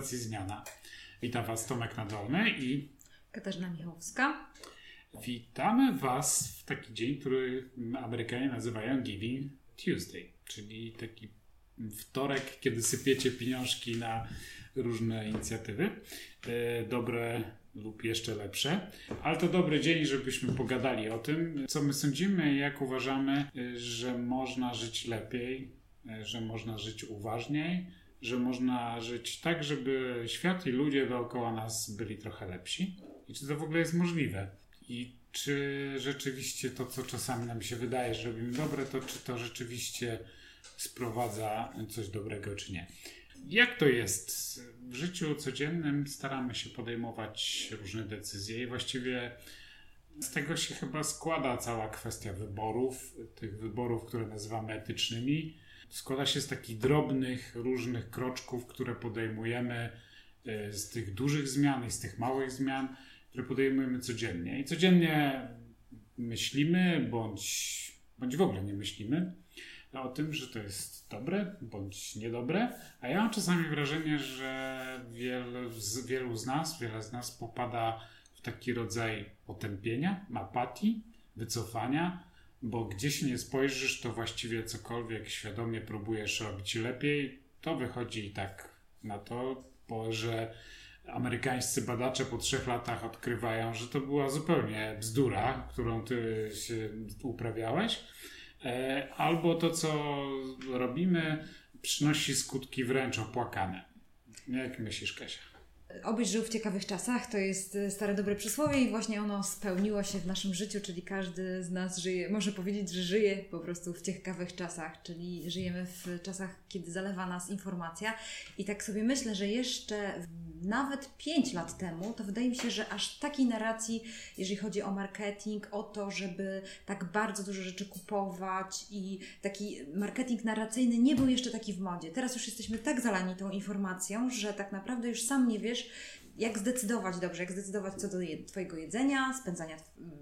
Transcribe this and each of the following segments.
Stacji Zmiana. Witam Was Tomek Nadolny i Katarzyna Michałowska. Witamy Was w taki dzień, który Amerykanie nazywają Giving Tuesday, czyli taki wtorek, kiedy sypiecie pieniążki na różne inicjatywy, e, dobre lub jeszcze lepsze. Ale to dobry dzień, żebyśmy pogadali o tym, co my sądzimy, jak uważamy, e, że można żyć lepiej, e, że można żyć uważniej, że można żyć tak, żeby świat i ludzie dookoła nas byli trochę lepsi. I czy to w ogóle jest możliwe? I czy rzeczywiście to, co czasami nam się wydaje, że robimy dobre, to czy to rzeczywiście sprowadza coś dobrego, czy nie? Jak to jest? W życiu codziennym staramy się podejmować różne decyzje i właściwie z tego się chyba składa cała kwestia wyborów, tych wyborów, które nazywamy etycznymi. Składa się z takich drobnych, różnych kroczków, które podejmujemy, e, z tych dużych zmian i z tych małych zmian, które podejmujemy codziennie. I codziennie myślimy, bądź, bądź w ogóle nie myślimy o tym, że to jest dobre bądź niedobre. A ja mam czasami wrażenie, że wielu z, wielu z nas, wiele z nas popada w taki rodzaj potępienia, apatii, wycofania, bo gdzie się nie spojrzysz, to właściwie cokolwiek świadomie próbujesz robić lepiej, to wychodzi i tak na to, bo że amerykańscy badacze po trzech latach odkrywają, że to była zupełnie bzdura, którą ty się uprawiałeś E, albo to, co robimy, przynosi skutki wręcz opłakane. Jak myślisz, Kasia? Obyś żył w ciekawych czasach, to jest e, stare dobre przysłowie i właśnie ono spełniło się w naszym życiu, czyli każdy z nas żyje, może powiedzieć, że żyje po prostu w ciekawych czasach, czyli żyjemy w czasach, kiedy zalewa nas informacja i tak sobie myślę, że jeszcze nawet 5 lat temu, to wydaje mi się, że aż takiej narracji, jeżeli chodzi o marketing, o to, żeby tak bardzo dużo rzeczy kupować i taki marketing narracyjny nie był jeszcze taki w modzie. Teraz już jesteśmy tak zalani tą informacją, że tak naprawdę już sam nie wiesz, jak zdecydować dobrze, jak zdecydować co do je, Twojego jedzenia, spędzania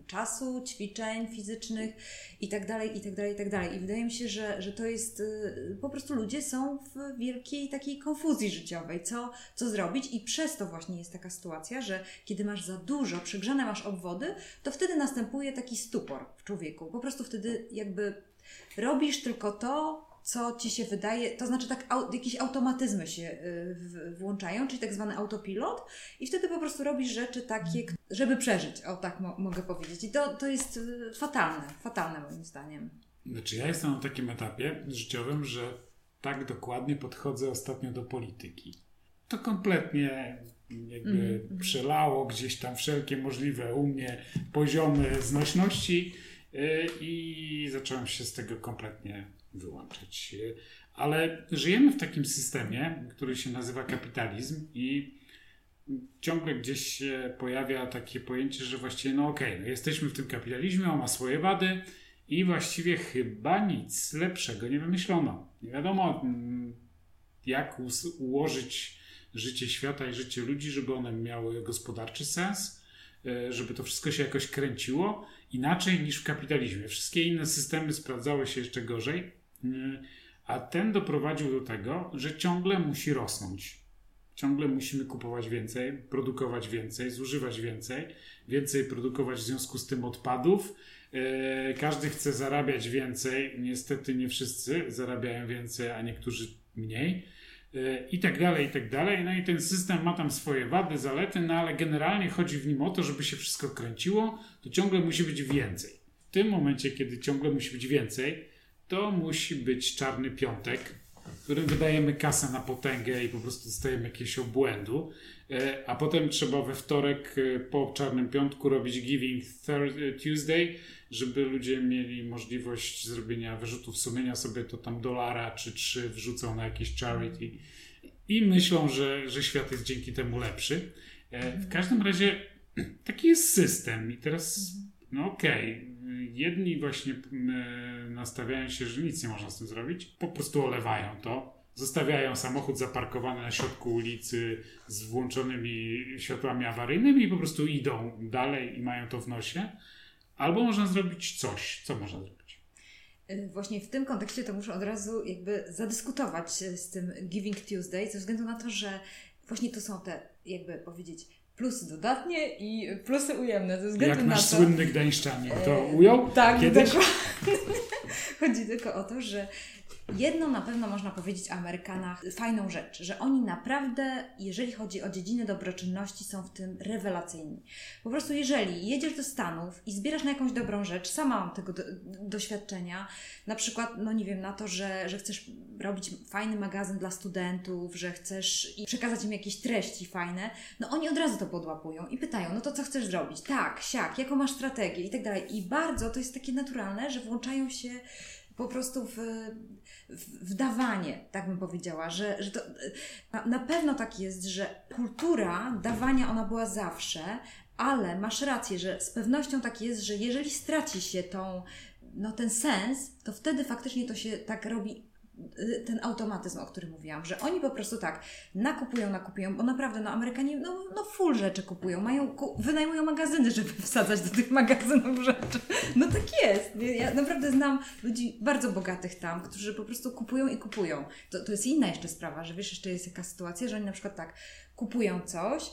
czasu, ćwiczeń fizycznych itd., itd., itd. I wydaje mi się, że, że to jest, y, po prostu ludzie są w wielkiej takiej konfuzji życiowej, co, co zrobić i przez to właśnie jest taka sytuacja, że kiedy masz za dużo, przegrzane masz obwody, to wtedy następuje taki stupor w człowieku. Po prostu wtedy jakby robisz tylko to, co ci się wydaje, to znaczy tak au, jakieś automatyzmy się y, włączają, czyli tak zwany autopilot i wtedy po prostu robisz rzeczy takie, żeby przeżyć, o tak mo mogę powiedzieć. I to, to jest y, fatalne, fatalne moim zdaniem. Znaczy ja jestem na takim etapie życiowym, że tak dokładnie podchodzę ostatnio do polityki. To kompletnie jakby mm -hmm. przelało gdzieś tam wszelkie możliwe u mnie poziomy znośności y, i zacząłem się z tego kompletnie wyłączyć. Ale żyjemy w takim systemie, który się nazywa kapitalizm i ciągle gdzieś się pojawia takie pojęcie, że właściwie no okej, okay, no jesteśmy w tym kapitalizmie, on ma swoje wady i właściwie chyba nic lepszego nie wymyślono. Nie wiadomo mm, jak ułożyć życie świata i życie ludzi, żeby one miały gospodarczy sens, e, żeby to wszystko się jakoś kręciło inaczej niż w kapitalizmie. Wszystkie inne systemy sprawdzały się jeszcze gorzej, a ten doprowadził do tego, że ciągle musi rosnąć. Ciągle musimy kupować więcej, produkować więcej, zużywać więcej, więcej produkować w związku z tym odpadów. E, każdy chce zarabiać więcej, niestety nie wszyscy zarabiają więcej, a niektórzy mniej. E, I tak dalej, i tak dalej. No i ten system ma tam swoje wady, zalety, no ale generalnie chodzi w nim o to, żeby się wszystko kręciło, to ciągle musi być więcej. W tym momencie, kiedy ciągle musi być więcej, to musi być czarny piątek, w którym wydajemy kasę na potęgę i po prostu dostajemy jakiegoś obłędu, e, a potem trzeba we wtorek e, po czarnym piątku robić Giving Tuesday, żeby ludzie mieli możliwość zrobienia wyrzutów sumienia sobie to tam dolara czy trzy wrzucą na jakieś charity i myślą, że, że świat jest dzięki temu lepszy. E, w każdym razie taki jest system i teraz no okej, okay jedni właśnie e, nastawiają się, że nic nie można z tym zrobić, po prostu olewają to. Zostawiają samochód zaparkowany na środku ulicy z włączonymi światłami awaryjnymi i po prostu idą dalej i mają to w nosie. Albo można zrobić coś. Co można zrobić? Y, właśnie w tym kontekście to muszę od razu jakby zadyskutować z tym Giving Tuesday, ze względu na to, że właśnie to są te, jakby powiedzieć, plusy dodatnie i plusy ujemne. Ze względu Jak na nasz to, słynny gdańszczanin to ujął tak, kiedyś? dokładnie. Chodzi tylko o to, że Jedną na pewno można powiedzieć o Amerykanach fajną rzecz, że oni naprawdę, jeżeli chodzi o dziedzinę dobroczynności, są w tym rewelacyjni. Po prostu, jeżeli jedziesz do Stanów i zbierasz na jakąś dobrą rzecz, sama mam tego do, doświadczenia, na przykład, no nie wiem, na to, że, że chcesz robić fajny magazyn dla studentów, że chcesz przekazać im jakieś treści fajne, no oni od razu to podłapują i pytają, no to co chcesz zrobić? Tak, siak, jaką masz strategię i tak dalej. I bardzo to jest takie naturalne, że włączają się po prostu w, w, w dawanie, tak bym powiedziała, że, że to na, na pewno tak jest, że kultura dawania ona była zawsze, ale masz rację, że z pewnością tak jest, że jeżeli straci się tą, no, ten sens, to wtedy faktycznie to się tak robi ten automatyzm, o którym mówiłam, że oni po prostu tak nakupują, nakupują, bo naprawdę no Amerykanie no, no full rzeczy kupują, mają, wynajmują magazyny, żeby wsadzać do tych magazynów rzeczy. No tak jest. Ja naprawdę znam ludzi bardzo bogatych tam, którzy po prostu kupują i kupują. To, to jest inna jeszcze sprawa, że wiesz, jeszcze jest jaka sytuacja, że oni na przykład tak kupują coś,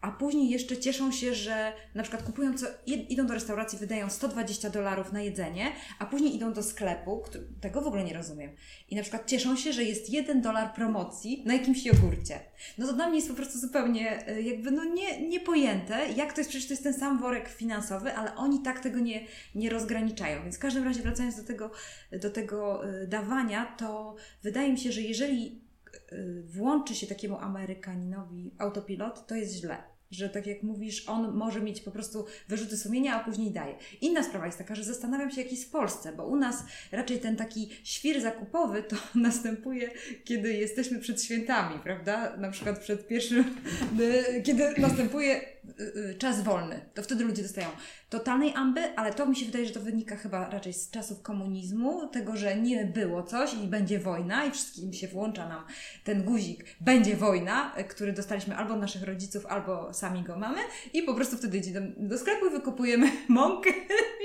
a później jeszcze cieszą się, że na przykład kupują, co, idą do restauracji, wydają 120 dolarów na jedzenie, a później idą do sklepu, tego w ogóle nie rozumiem. I na przykład cieszą się, że jest 1 dolar promocji na jakimś jogurcie. No to dla mnie jest po prostu zupełnie e, jakby no nie, niepojęte, jak to jest, przecież to jest ten sam worek finansowy, ale oni tak tego nie, nie rozgraniczają. Więc w każdym razie wracając do tego, do tego e, dawania, to wydaje mi się, że jeżeli włączy się takiemu Amerykaninowi autopilot, to jest źle. Że tak jak mówisz, on może mieć po prostu wyrzuty sumienia, a później daje. Inna sprawa jest taka, że zastanawiam się, jak jest w Polsce, bo u nas raczej ten taki świr zakupowy to następuje, kiedy jesteśmy przed świętami, prawda? Na przykład przed pierwszym, y, kiedy następuje y, czas wolny, to wtedy ludzie dostają totalnej amby, ale to mi się wydaje, że to wynika chyba raczej z czasów komunizmu, tego, że nie było coś i będzie wojna i wszystkim się włącza nam ten guzik, będzie wojna, który dostaliśmy albo od naszych rodziców, albo sami go mamy i po prostu wtedy idziemy do, sklepu i wykupujemy mąkę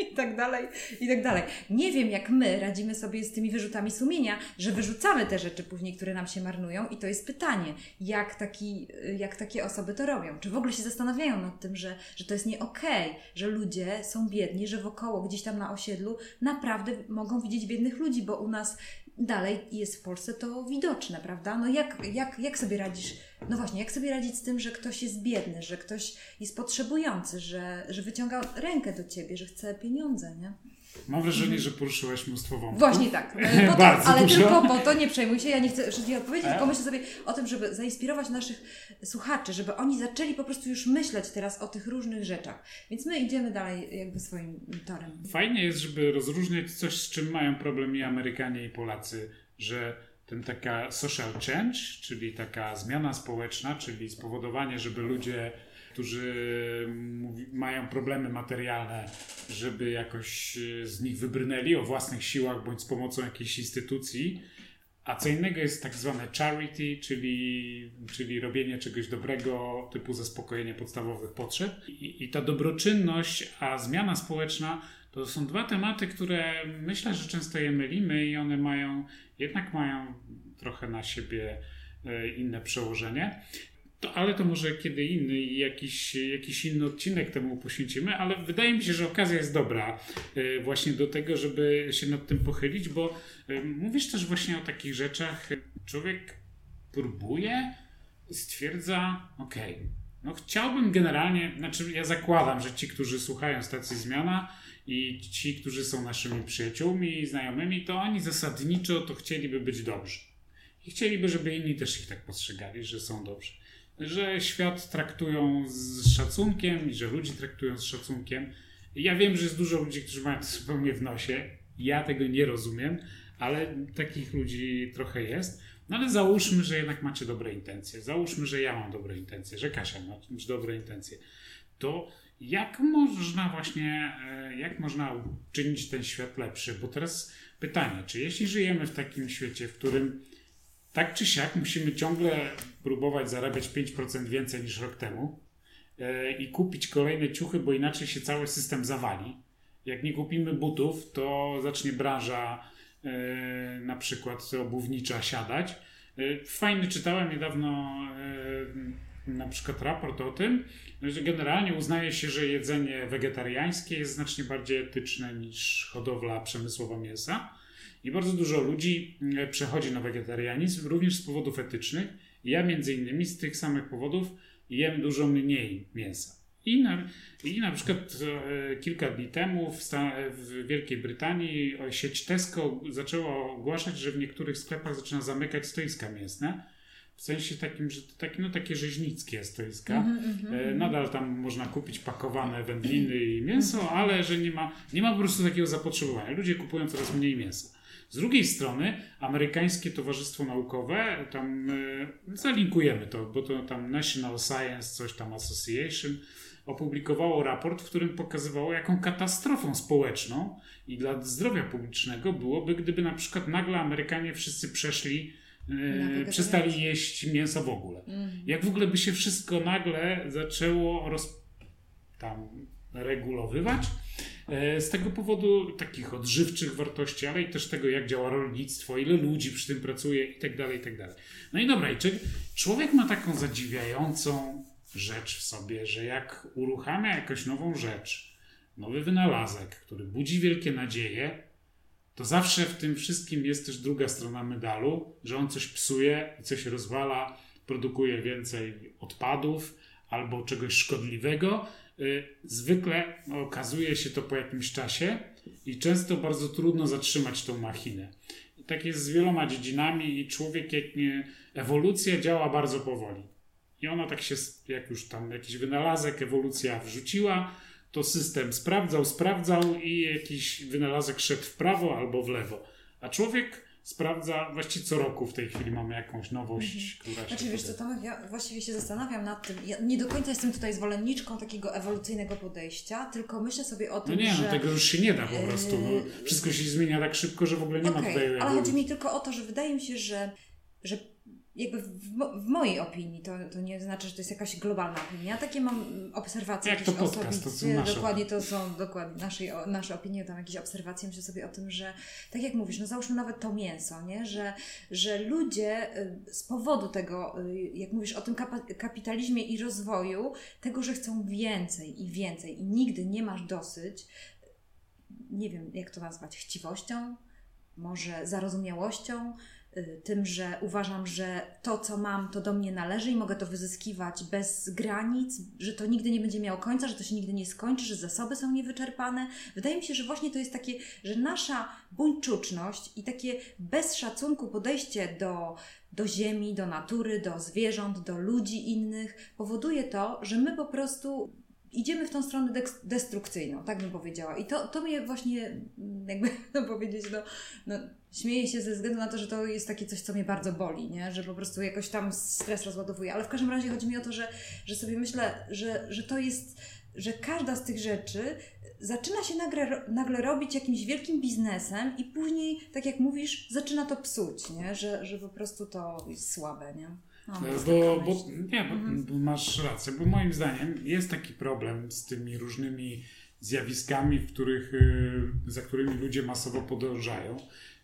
i tak dalej, i tak dalej. Nie wiem, jak my radzimy sobie z tymi wyrzutami sumienia, że wyrzucamy te rzeczy później, które nam się marnują i to jest pytanie, jak, taki, jak takie osoby to robią. Czy w ogóle się zastanawiają nad tym, że, że to jest nie okej, okay, że ludzie ludzie są biedni, że wokoło gdzieś tam na osiedlu naprawdę mogą widzieć biednych ludzi, bo u nas dalej jest w Polsce to widoczne, prawda? No jak, jak, jak sobie radzisz? No właśnie, jak sobie radzić z tym, że ktoś jest biedny, że ktoś jest potrzebujący, że, że wyciąga rękę do ciebie, że chce pieniądze, nie? Mam wrażenie, że poruszyłaś mnóstwo wątków. Właśnie tak. To, Bardzo ale dużo. tylko po to nie przejmuj się, ja nie chcę wszystkiego odpowiedzieć, tylko myślę sobie o tym, żeby zainspirować naszych słuchaczy, żeby oni zaczęli po prostu już myśleć teraz o tych różnych rzeczach. Więc my idziemy dalej jakby swoim torem. Fajnie jest, żeby rozróżniać coś, z czym mają problem i Amerykanie i Polacy, że ten taka social change, czyli taka zmiana społeczna, czyli spowodowanie, żeby ludzie którzy mają problemy materialne, żeby jakoś e, z nich wybrnęli o własnych siłach bądź z pomocą jakiejś instytucji. A co innego jest tak zwane charity, czyli, czyli robienie czegoś dobrego, typu zaspokojenie podstawowych potrzeb. I, I ta dobroczynność, a zmiana społeczna to są dwa tematy, które myślę, że często je mylimy i one mają, jednak mają trochę na siebie e, inne przełożenie. To, ale to może kiedy inny i jakiś, jakiś inny odcinek temu poświęcimy, ale wydaje mi się, że okazja jest dobra e, właśnie do tego, żeby się nad tym pochylić, bo e, mówisz też właśnie o takich rzeczach. Człowiek próbuje, stwierdza, okej, okay, no chciałbym generalnie, znaczy ja zakładam, że ci, którzy słuchają stacji Zmiana i ci, którzy są naszymi przyjaciółmi i znajomymi, to oni zasadniczo to chcieliby być dobrzy. I chcieliby, żeby inni też ich tak postrzegali, że są dobrzy że świat traktują z szacunkiem i że ludzi traktują z szacunkiem. Ja wiem, że jest dużo ludzi, którzy mają to zupełnie w nosie. Ja tego nie rozumiem, ale takich ludzi trochę jest. No ale załóżmy, że jednak macie dobre intencje. Załóżmy, że ja mam dobre intencje, że Kasia ma dobre intencje. To jak można właśnie, e, jak można uczynić ten świat lepszy? Bo teraz pytanie, czy jeśli żyjemy w takim świecie, w którym tak czy siak musimy ciągle próbować zarabiać 5% więcej niż rok temu e, i kupić kolejne ciuchy, bo inaczej się cały system zawali. jak nie kupimy butów, to zacznie branża e, na przykład obuwnicza siadać. E, fajny czytałem niedawno na przykład raport o tym, że generalnie uznaje się, że jedzenie wegetariańskie jest znacznie bardziej etyczne niż hodowla przemysłowa mięsa. I bardzo dużo ludzi e, przechodzi na wegetarianizm również z powodów etycznych. Ja między innymi z tych samych powodów jem dużo mniej mięsa. I na, i na przykład e, kilka dni temu w, w, Wielkiej Brytanii sieć Tesco zaczęła ogłaszać, że w niektórych sklepach zaczyna zamykać stoiska mięsne. W sensie takim, że takie, no, takie rzeźnickie stoiska. Mm -hmm, Nadal tam można kupić pakowane wędliny i mięso, mm ale że nie ma, nie ma po prostu takiego zapotrzebowania. Ludzie kupują coraz mniej mięsa. Z drugiej strony, amerykańskie Towarzystwo Naukowe, tam y, zalinkujemy to, bo to tam National Science, coś tam Association, opublikowało raport, w którym pokazywało, jaką katastrofą społeczną i dla zdrowia publicznego byłoby, gdyby na przykład nagle Amerykanie wszyscy przeszli Yy, przestali jeść mięso w ogóle. Mm. Jak w ogóle by się wszystko nagle zaczęło roz, tam regulowywać, E, z tego powodu takich odżywczych wartości, ale i też tego, jak działa rolnictwo, ile ludzi przy tym pracuje i tak dalej, i tak dalej. No i dobra, i czy człowiek ma taką zadziwiającą rzecz w sobie, że jak uruchamia jakąś nową rzecz, nowy wynalazek, który budzi wielkie nadzieje, to zawsze w tym wszystkim jest też druga strona medalu, że on coś psuje i coś rozwala, produkuje więcej odpadów albo czegoś szkodliwego, zwykle okazuje się to po jakimś czasie i często bardzo trudno zatrzymać tą machinę. Tak jest z wieloma dziedzinami i człowiek, jak nie, ewolucja działa bardzo powoli. I ona tak się, jak już tam jakiś wynalazek ewolucja wrzuciła, to system sprawdzał, sprawdzał i jakiś wynalazek szedł w prawo albo w lewo. A człowiek sprawdza, właściwie co roku w tej chwili mamy jakąś nowość, mhm. która się... Znaczy wiesz co Tomek, ja właściwie się zastanawiam nad tym, ja nie do końca jestem tutaj zwolenniczką takiego ewolucyjnego podejścia, tylko myślę sobie o tym, No nie, no, że... no tego już się nie da po prostu, no, wszystko się zmienia tak szybko, że w ogóle nie okay, ma tutaj... ale chodzi mi tylko o to, że wydaje mi się, że, że jakby w, w, mojej opinii, to, to nie znaczy, że to jest jakaś globalna opinia. Takie mam obserwacje Jak to podcast, to Dokładnie to są dokładnie naszej, nasze opinie, tam jakieś obserwacje. Myślę sobie o tym, że tak jak mówisz, no załóżmy nawet to mięso, nie? Że, że ludzie y, z powodu tego, y, jak mówisz o tym kapitalizmie i rozwoju, tego, że chcą więcej i więcej i nigdy nie masz dosyć, nie wiem jak to nazwać, chciwością, może zarozumiałością, tym, że uważam, że to, co mam, to do mnie należy i mogę to wyzyskiwać bez granic, że to nigdy nie będzie miało końca, że to się nigdy nie skończy, że zasoby są niewyczerpane. Wydaje mi się, że właśnie to jest takie, że nasza buńczuczność i takie bez szacunku podejście do, do ziemi, do natury, do zwierząt, do ludzi innych powoduje to, że my po prostu idziemy w tą stronę destrukcyjną, tak bym powiedziała. I to, to mnie właśnie, mm, jakby no powiedzieć, no, no, śmieję się ze względu na to, że to jest takie coś, co mnie bardzo boli, nie? że po prostu jakoś tam stres rozładowuje. Ale w każdym razie chodzi mi o to, że, że sobie myślę, że, że to jest, że każda z tych rzeczy zaczyna się nagle, nagle robić jakimś wielkim biznesem i później, tak jak mówisz, zaczyna to psuć, nie? Że, że po prostu to jest słabe, nie? No, bo, bo, nie, bo, mhm. bo masz rację, bo moim zdaniem jest taki problem z tymi różnymi zjawiskami, w których, y, za którymi ludzie masowo podążają,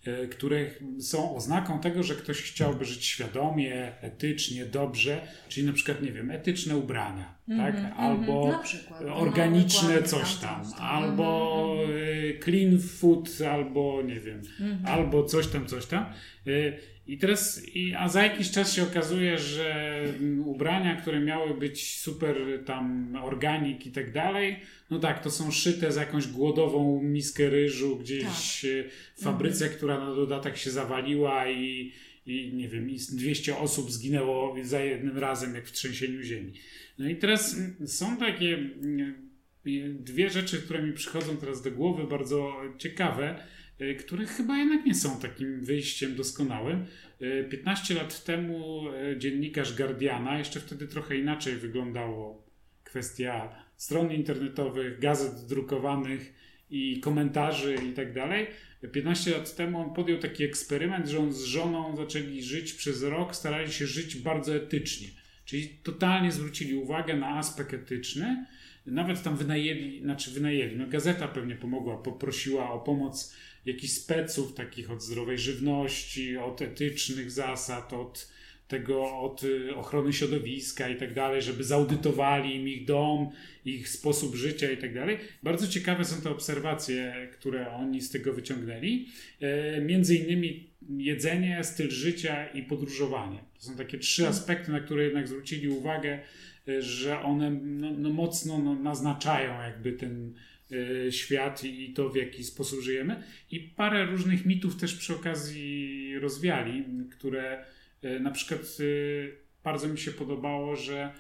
y, które są oznaką tego, że ktoś chciałby żyć świadomie, etycznie, dobrze, czyli na przykład, nie wiem, etyczne ubrania, mm -hmm, tak? Mhm. albo no, organiczne no, coś tam, tam, albo mm -hmm. clean food, albo nie wiem, albo coś tam, coś tam. I teraz, a za jakiś czas się okazuje, że ubrania, które miały być super tam organik i tak dalej, no tak, to są szyte za jakąś głodową miskę ryżu gdzieś tak. w fabryce, mhm. która na dodatek się zawaliła i, i nie wiem, i 200 osób zginęło za jednym razem, jak w trzęsieniu ziemi. No i teraz są takie dwie rzeczy, które mi przychodzą teraz do głowy, bardzo ciekawe które chyba jednak nie są takim wyjściem doskonałym. 15 e, lat temu e, dziennikarz Guardiana, jeszcze wtedy trochę inaczej wyglądało kwestia stron internetowych, gazet drukowanych i komentarzy i tak dalej. 15 lat temu on podjął taki eksperyment, że on z żoną zaczęli żyć przez rok, starali się żyć bardzo etycznie. Czyli totalnie zwrócili uwagę na aspekt etyczny nawet tam wynajęli, znaczy wynajęli, no gazeta pewnie pomogła, poprosiła o pomoc jakichś speców takich od zdrowej żywności, od etycznych zasad, od tego, od y, ochrony środowiska i tak dalej, żeby zaudytowali im ich dom, ich sposób życia i tak dalej. Bardzo ciekawe są te obserwacje, które oni z tego wyciągnęli. E, między innymi jedzenie, styl życia i podróżowanie. To są takie trzy mhm. aspekty, na które jednak zwrócili uwagę, e, że one no, no mocno no, naznaczają jakby ten świat i to, w jaki sposób żyjemy. I parę różnych mitów też przy okazji rozwiali, które y, na przykład y, bardzo mi się podobało, że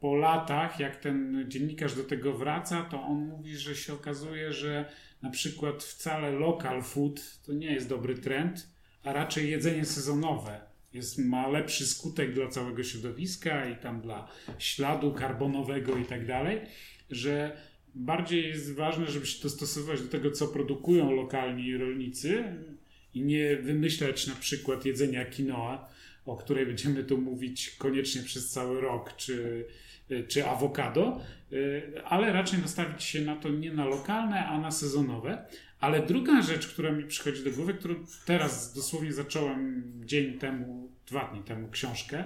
po latach, jak ten dziennikarz do tego wraca, to on mówi, że się okazuje, że na przykład wcale local food to nie jest dobry trend, a raczej jedzenie sezonowe jest, ma lepszy skutek dla całego środowiska i tam dla śladu karbonowego i tak dalej, że bardziej jest ważne, żeby się dostosować do tego, co produkują lokalni rolnicy i nie wymyślać na przykład jedzenia quinoa, o której będziemy tu mówić koniecznie przez cały rok, czy, czy awokado, ale raczej nastawić się na to nie na lokalne, a na sezonowe. Ale druga rzecz, która mi przychodzi do głowy, którą teraz dosłownie zacząłem dzień temu, dwa dni temu książkę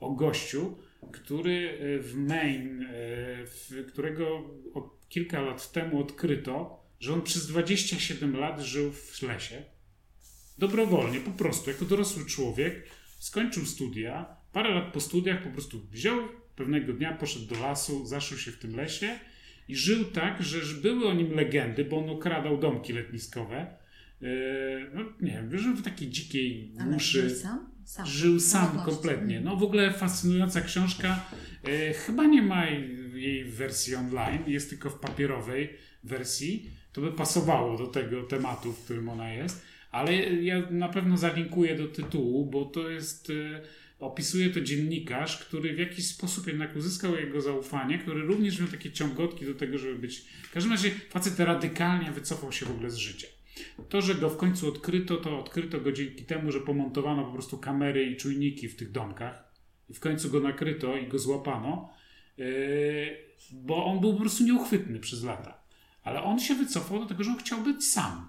o gościu, który w Maine, w którego kilka lat temu odkryto, że on przez 27 lat żył w lesie. Dobrowolnie, po prostu, jako dorosły człowiek, skończył studia, parę lat po studiach po prostu wziął, pewnego dnia poszedł do lasu, zaszył się w tym lesie i żył tak, że były o nim legendy, bo on okradał domki letniskowe. Yy, no nie wiem, żył w takiej dzikiej głuszy. Ale sam? Sam. Żył sam kompletnie. No w ogóle fascynująca książka. Yy, chyba nie ma jej w wersji online, jest tylko w papierowej wersji. To by pasowało do tego tematu, w którym ona jest. Ale ja na pewno zalinkuję do tytułu, bo to jest yy, opisuje to dziennikarz, który w jakiś sposób jednak uzyskał jego zaufanie, który również miał takie ciągotki do tego, żeby być. W każdym razie facet radykalnie wycofał się w ogóle z życia. To, że go w końcu odkryto, to odkryto go dzięki temu, że pomontowano po prostu kamery i czujniki w tych domkach. I w końcu go nakryto i go złapano, yy, bo on był po prostu nieuchwytny przez lata. Ale on się wycofał do tego, że on chciał być sam.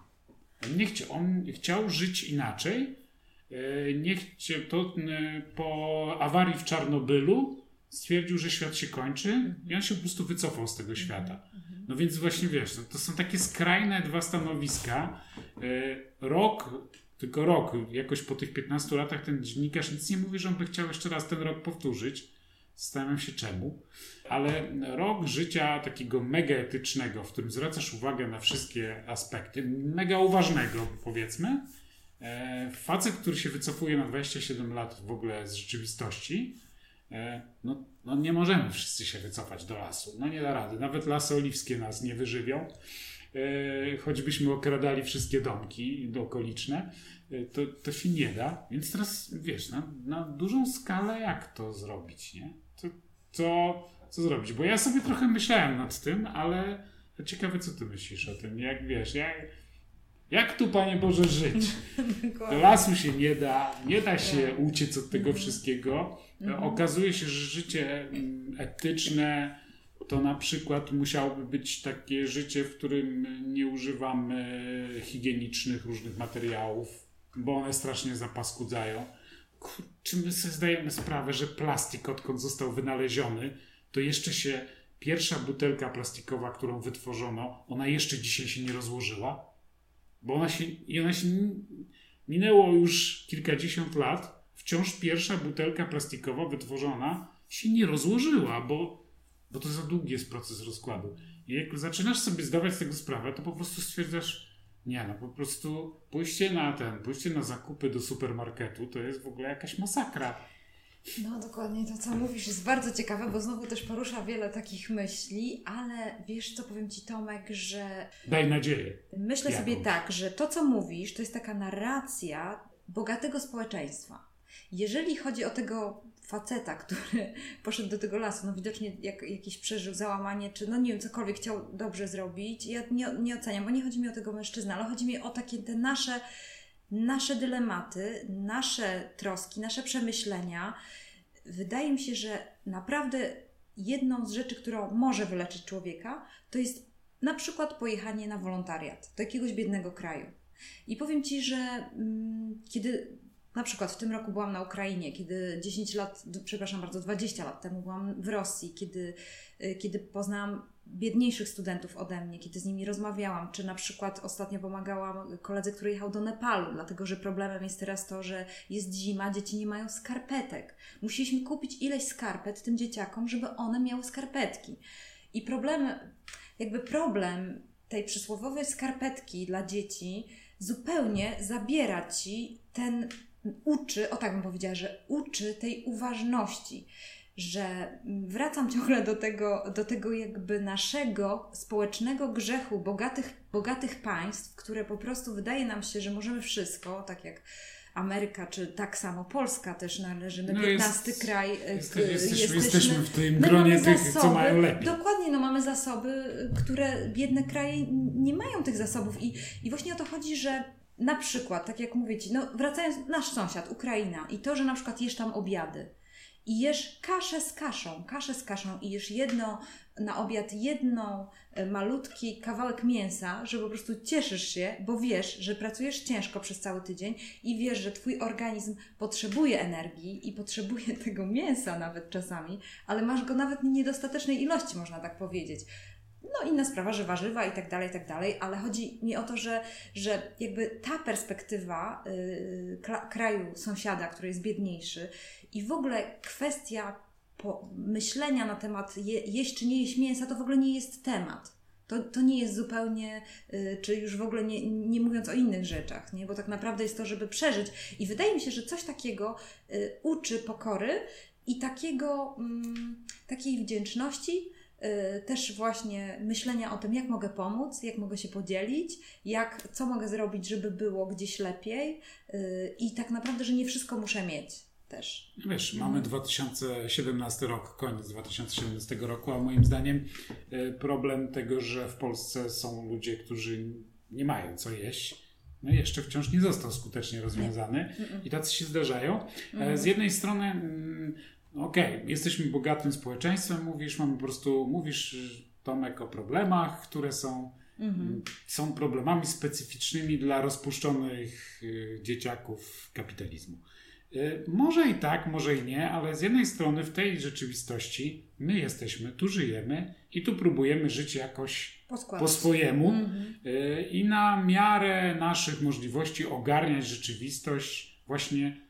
On nie chciał, on chciał żyć inaczej E, niech cię to e, po awarii w Czarnobylu stwierdził, że świat się kończy i on się po prostu wycofał z tego mhm, świata. No więc właśnie wiesz, no to są takie skrajne dwa stanowiska. E, rok, tylko rok, jakoś po tych 15 latach ten dziennikarz nic nie mówi, że on by chciał jeszcze raz ten rok powtórzyć. Zastanawiam się czemu. Ale rok życia takiego mega etycznego, w którym zwracasz uwagę na wszystkie aspekty, mega uważnego powiedzmy, E, facet, który się wycofuje na 27 lat w ogóle z rzeczywistości, e, no, no nie możemy wszyscy się wycofać do lasu. No nie da rady. Nawet lasy oliwskie nas nie wyżywią. E, choćbyśmy okradali wszystkie domki okoliczne, to, to się nie da. Więc teraz wiesz, na, na dużą skalę jak to zrobić, nie? To, to, co zrobić? Bo ja sobie trochę myślałem nad tym, ale ciekawe, co ty myślisz o tym. Jak wiesz, jak jak tu, Panie Boże, żyć? Do lasu się nie da, nie da się tak. uciec od tego mhm. wszystkiego. Mhm. Okazuje się, że życie mm, etyczne to na przykład musiałoby być takie życie, w którym nie używamy higienicznych różnych materiałów, bo one strasznie zapaskudzają. Czy my sobie zdajemy sprawę, że plastik, odkąd został wynaleziony, to jeszcze się pierwsza butelka plastikowa, którą wytworzono, ona jeszcze dzisiaj się nie rozłożyła? Bo ona się, i ona się minęło już kilkadziesiąt lat, wciąż pierwsza butelka plastikowa wytworzona się nie rozłożyła, bo, bo to za długi jest proces rozkładu. I jak zaczynasz sobie zdawać z tego sprawę, to po prostu stwierdzasz, nie, no po prostu pójście na ten, pójście na zakupy do supermarketu to jest w ogóle jakaś masakra. No dokładnie to, co mówisz, jest bardzo ciekawe, bo znowu też porusza wiele takich myśli, ale wiesz, co powiem Ci, Tomek, że. Daj nadzieję. Myślę Jakąś. sobie tak, że to, co mówisz, to jest taka narracja bogatego społeczeństwa. Jeżeli chodzi o tego faceta, który poszedł do tego lasu, no widocznie jak, jakiś przeżył załamanie, czy no nie wiem, cokolwiek chciał dobrze zrobić, ja nie, nie oceniam, bo nie chodzi mi o tego mężczyznę, ale chodzi mi o takie te nasze nasze dylematy, nasze troski, nasze przemyślenia. Wydaje mi się, że naprawdę jedną z rzeczy, którą może wyleczyć człowieka, to jest na przykład pojechanie na wolontariat do jakiegoś biednego kraju. I powiem Ci, że mm, kiedy na przykład w tym roku byłam na Ukrainie, kiedy 10 lat, przepraszam bardzo, 20 lat temu byłam w Rosji, kiedy, y, kiedy poznałam biedniejszych studentów ode mnie, kiedy z nimi rozmawiałam, czy na przykład ostatnio pomagałam koledze, który jechał do Nepalu, dlatego że problemem jest teraz to, że jest zima, dzieci nie mają skarpetek. Musieliśmy kupić ileś skarpet tym dzieciakom, żeby one miały skarpetki. I problem, jakby problem tej przysłowiowej skarpetki dla dzieci zupełnie zabiera ci ten uczy, o tak bym powiedziała, że uczy tej uważności, że wracam ciągle do tego, do tego jakby naszego społecznego grzechu bogatych, bogatych państw, które po prostu wydaje nam się, że możemy wszystko, tak jak Ameryka, czy tak samo Polska też należy na no 15 jest, kraj. E, jesteśmy, jesteśmy, jesteśmy w tym gronie tych, zasoby, co mają lepiej. Dokładnie, no mamy zasoby, które biedne kraje nie mają tych zasobów i, i właśnie o to chodzi, że na przykład, tak jak mówię Ci, no wracając, nasz sąsiad, Ukraina i to, że na przykład jesz tam obiady i jesz kaszę z kaszą, kaszę z kaszą i jesz jedno, na obiad jedną e, malutki kawałek mięsa, że po prostu cieszysz się, bo wiesz, że pracujesz ciężko przez cały tydzień i wiesz, że Twój organizm potrzebuje energii i potrzebuje tego mięsa nawet czasami, ale masz go nawet niedostatecznej ilości, można tak powiedzieć. No inna sprawa, że warzywa i tak dalej, i tak dalej, ale chodzi mi o to, że, że jakby ta perspektywa yy, kraju sąsiada, który jest biedniejszy i w ogóle kwestia myślenia na temat je, jeść czy nie jeść mięsa, to w ogóle nie jest temat. To, to nie jest zupełnie, y, czy już w ogóle nie, nie mówiąc o innych rzeczach, nie? bo tak naprawdę jest to, żeby przeżyć. I wydaje mi się, że coś takiego y, uczy pokory i takiego, mm, takiej wdzięczności, Y, też właśnie myślenia o tym, jak mogę pomóc, jak mogę się podzielić, jak, co mogę zrobić, żeby było gdzieś lepiej y, i tak naprawdę, że nie wszystko muszę mieć też. Wiesz, mhm. mamy 2017 rok, koniec 2017 roku, a moim zdaniem y, problem tego, że w Polsce są ludzie, którzy nie mają co jeść, no jeszcze wciąż nie został skutecznie rozwiązany i tacy się zdarzają. E. Z jednej strony mm, okej, okay, jesteśmy bogatym społeczeństwem, mówisz, mamy po prostu, mówisz Tomek o problemach, które są, mhm. są problemami specyficznymi dla rozpuszczonych y, dzieciaków kapitalizmu. Y, może i tak, może i nie, ale z jednej strony w tej rzeczywistości my jesteśmy, tu żyjemy i tu próbujemy żyć jakoś Poskładać. po swojemu mhm. Y, i na miarę naszych możliwości ogarniać rzeczywistość właśnie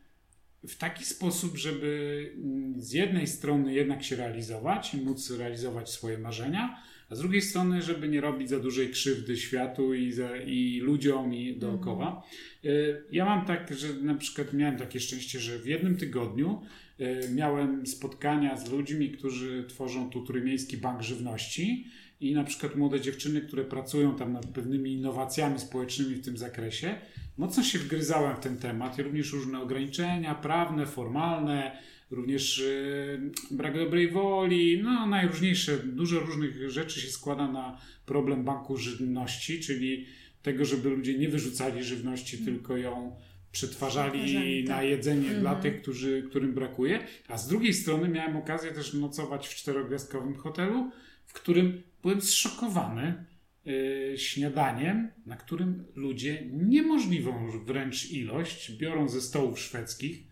w taki sposób, żeby mm, z jednej strony jednak się realizować i móc realizować swoje marzenia, a z drugiej strony, żeby nie robić za dużej krzywdy światu i, za, i ludziom i dookoła. Mhm. Ja mam tak, że na przykład miałem takie szczęście, że w jednym tygodniu y, miałem spotkania z ludźmi, którzy tworzą tu Trójmiejski Bank Żywności i na przykład młode dziewczyny, które pracują tam nad pewnymi innowacjami społecznymi w tym zakresie, mocno się wgryzałem w ten temat i również różne ograniczenia prawne, formalne, również yy, brak dobrej woli, no najróżniejsze, dużo różnych rzeczy się składa na problem banku żywności, czyli tego, żeby ludzie nie wyrzucali żywności, mm. tylko ją przetwarzali na tak. jedzenie mm. dla mhm. tych, którzy, którym brakuje. A z drugiej strony miałem okazję też nocować w czterogwiazdkowym hotelu, w którym byłem zszokowany, Y, śniadaniem, na którym ludzie niemożliwą wręcz ilość biorą ze stołów szwedzkich,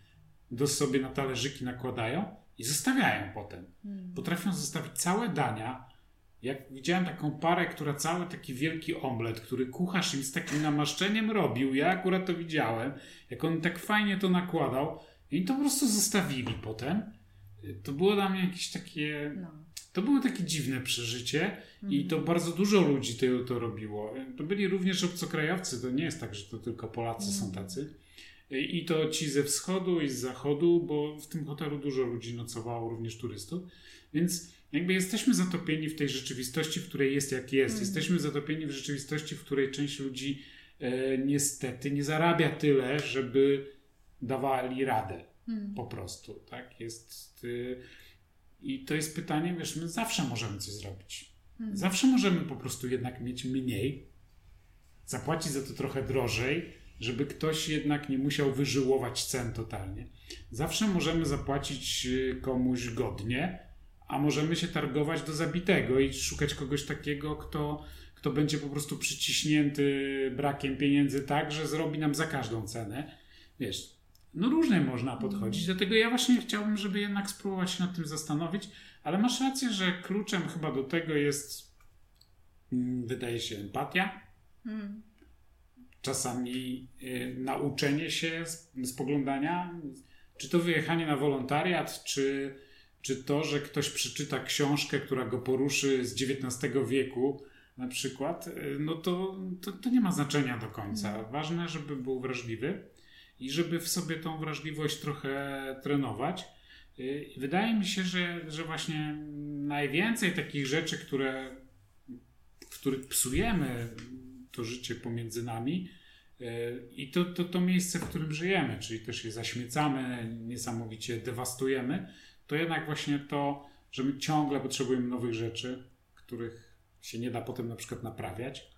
do sobie na talerzyki nakładają i zostawiają potem. Hmm. Potrafią zostawić całe dania. Jak widziałem taką parę, która cały taki wielki omlet, który kucharz im z takim namaszczeniem robił, ja akurat to widziałem, jak on tak fajnie to nakładał i to po prostu zostawili potem. To było dla mnie jakieś takie... No to było takie dziwne przeżycie i to mhm. bardzo dużo ludzi to, to robiło. To byli również obcokrajowcy, to nie jest tak, że to tylko Polacy są mhm. tacy. I to ci ze wschodu i z zachodu, bo w tym hotelu dużo ludzi nocowało, również turystów. Więc jakby jesteśmy zatopieni w tej rzeczywistości, w której jest jak jest. Mm. Jesteśmy zatopieni w rzeczywistości, w której część ludzi e, niestety nie zarabia tyle, żeby dawali radę. Mm. Po prostu, tak? Jest... E, i to jest pytanie, wiesz, my zawsze możemy coś zrobić. Mhm. Zawsze możemy po prostu jednak mieć mniej, zapłacić za to trochę drożej, żeby ktoś jednak nie musiał wyżyłować cen totalnie. Zawsze możemy zapłacić y, komuś godnie, a możemy się targować do zabitego i szukać kogoś takiego, kto, kto będzie po prostu przyciśnięty brakiem pieniędzy tak, że zrobi nam za każdą cenę. Wiesz, no różnie można podchodzić, dlatego ja właśnie chciałbym, żeby jednak spróbować się nad tym zastanowić, ale masz rację, że kluczem chyba do tego jest, mm, wydaje się, empatia. Mm. Czasami y, nauczenie się spoglądania, czy to wyjechanie na wolontariat, czy, czy to, że ktoś przeczyta książkę, która go poruszy z XIX wieku, na przykład, y, no to, to, to nie ma znaczenia do końca. Ważne, żeby był wrażliwy i żeby w sobie tą wrażliwość trochę trenować. Y, wydaje mi się, że, że właśnie najwięcej takich rzeczy, które, w których psujemy to życie pomiędzy nami y, i to, to, to miejsce, w którym żyjemy, czyli też je zaśmiecamy, niesamowicie dewastujemy, to jednak właśnie to, że my ciągle potrzebujemy nowych rzeczy, których się nie da potem na przykład naprawiać,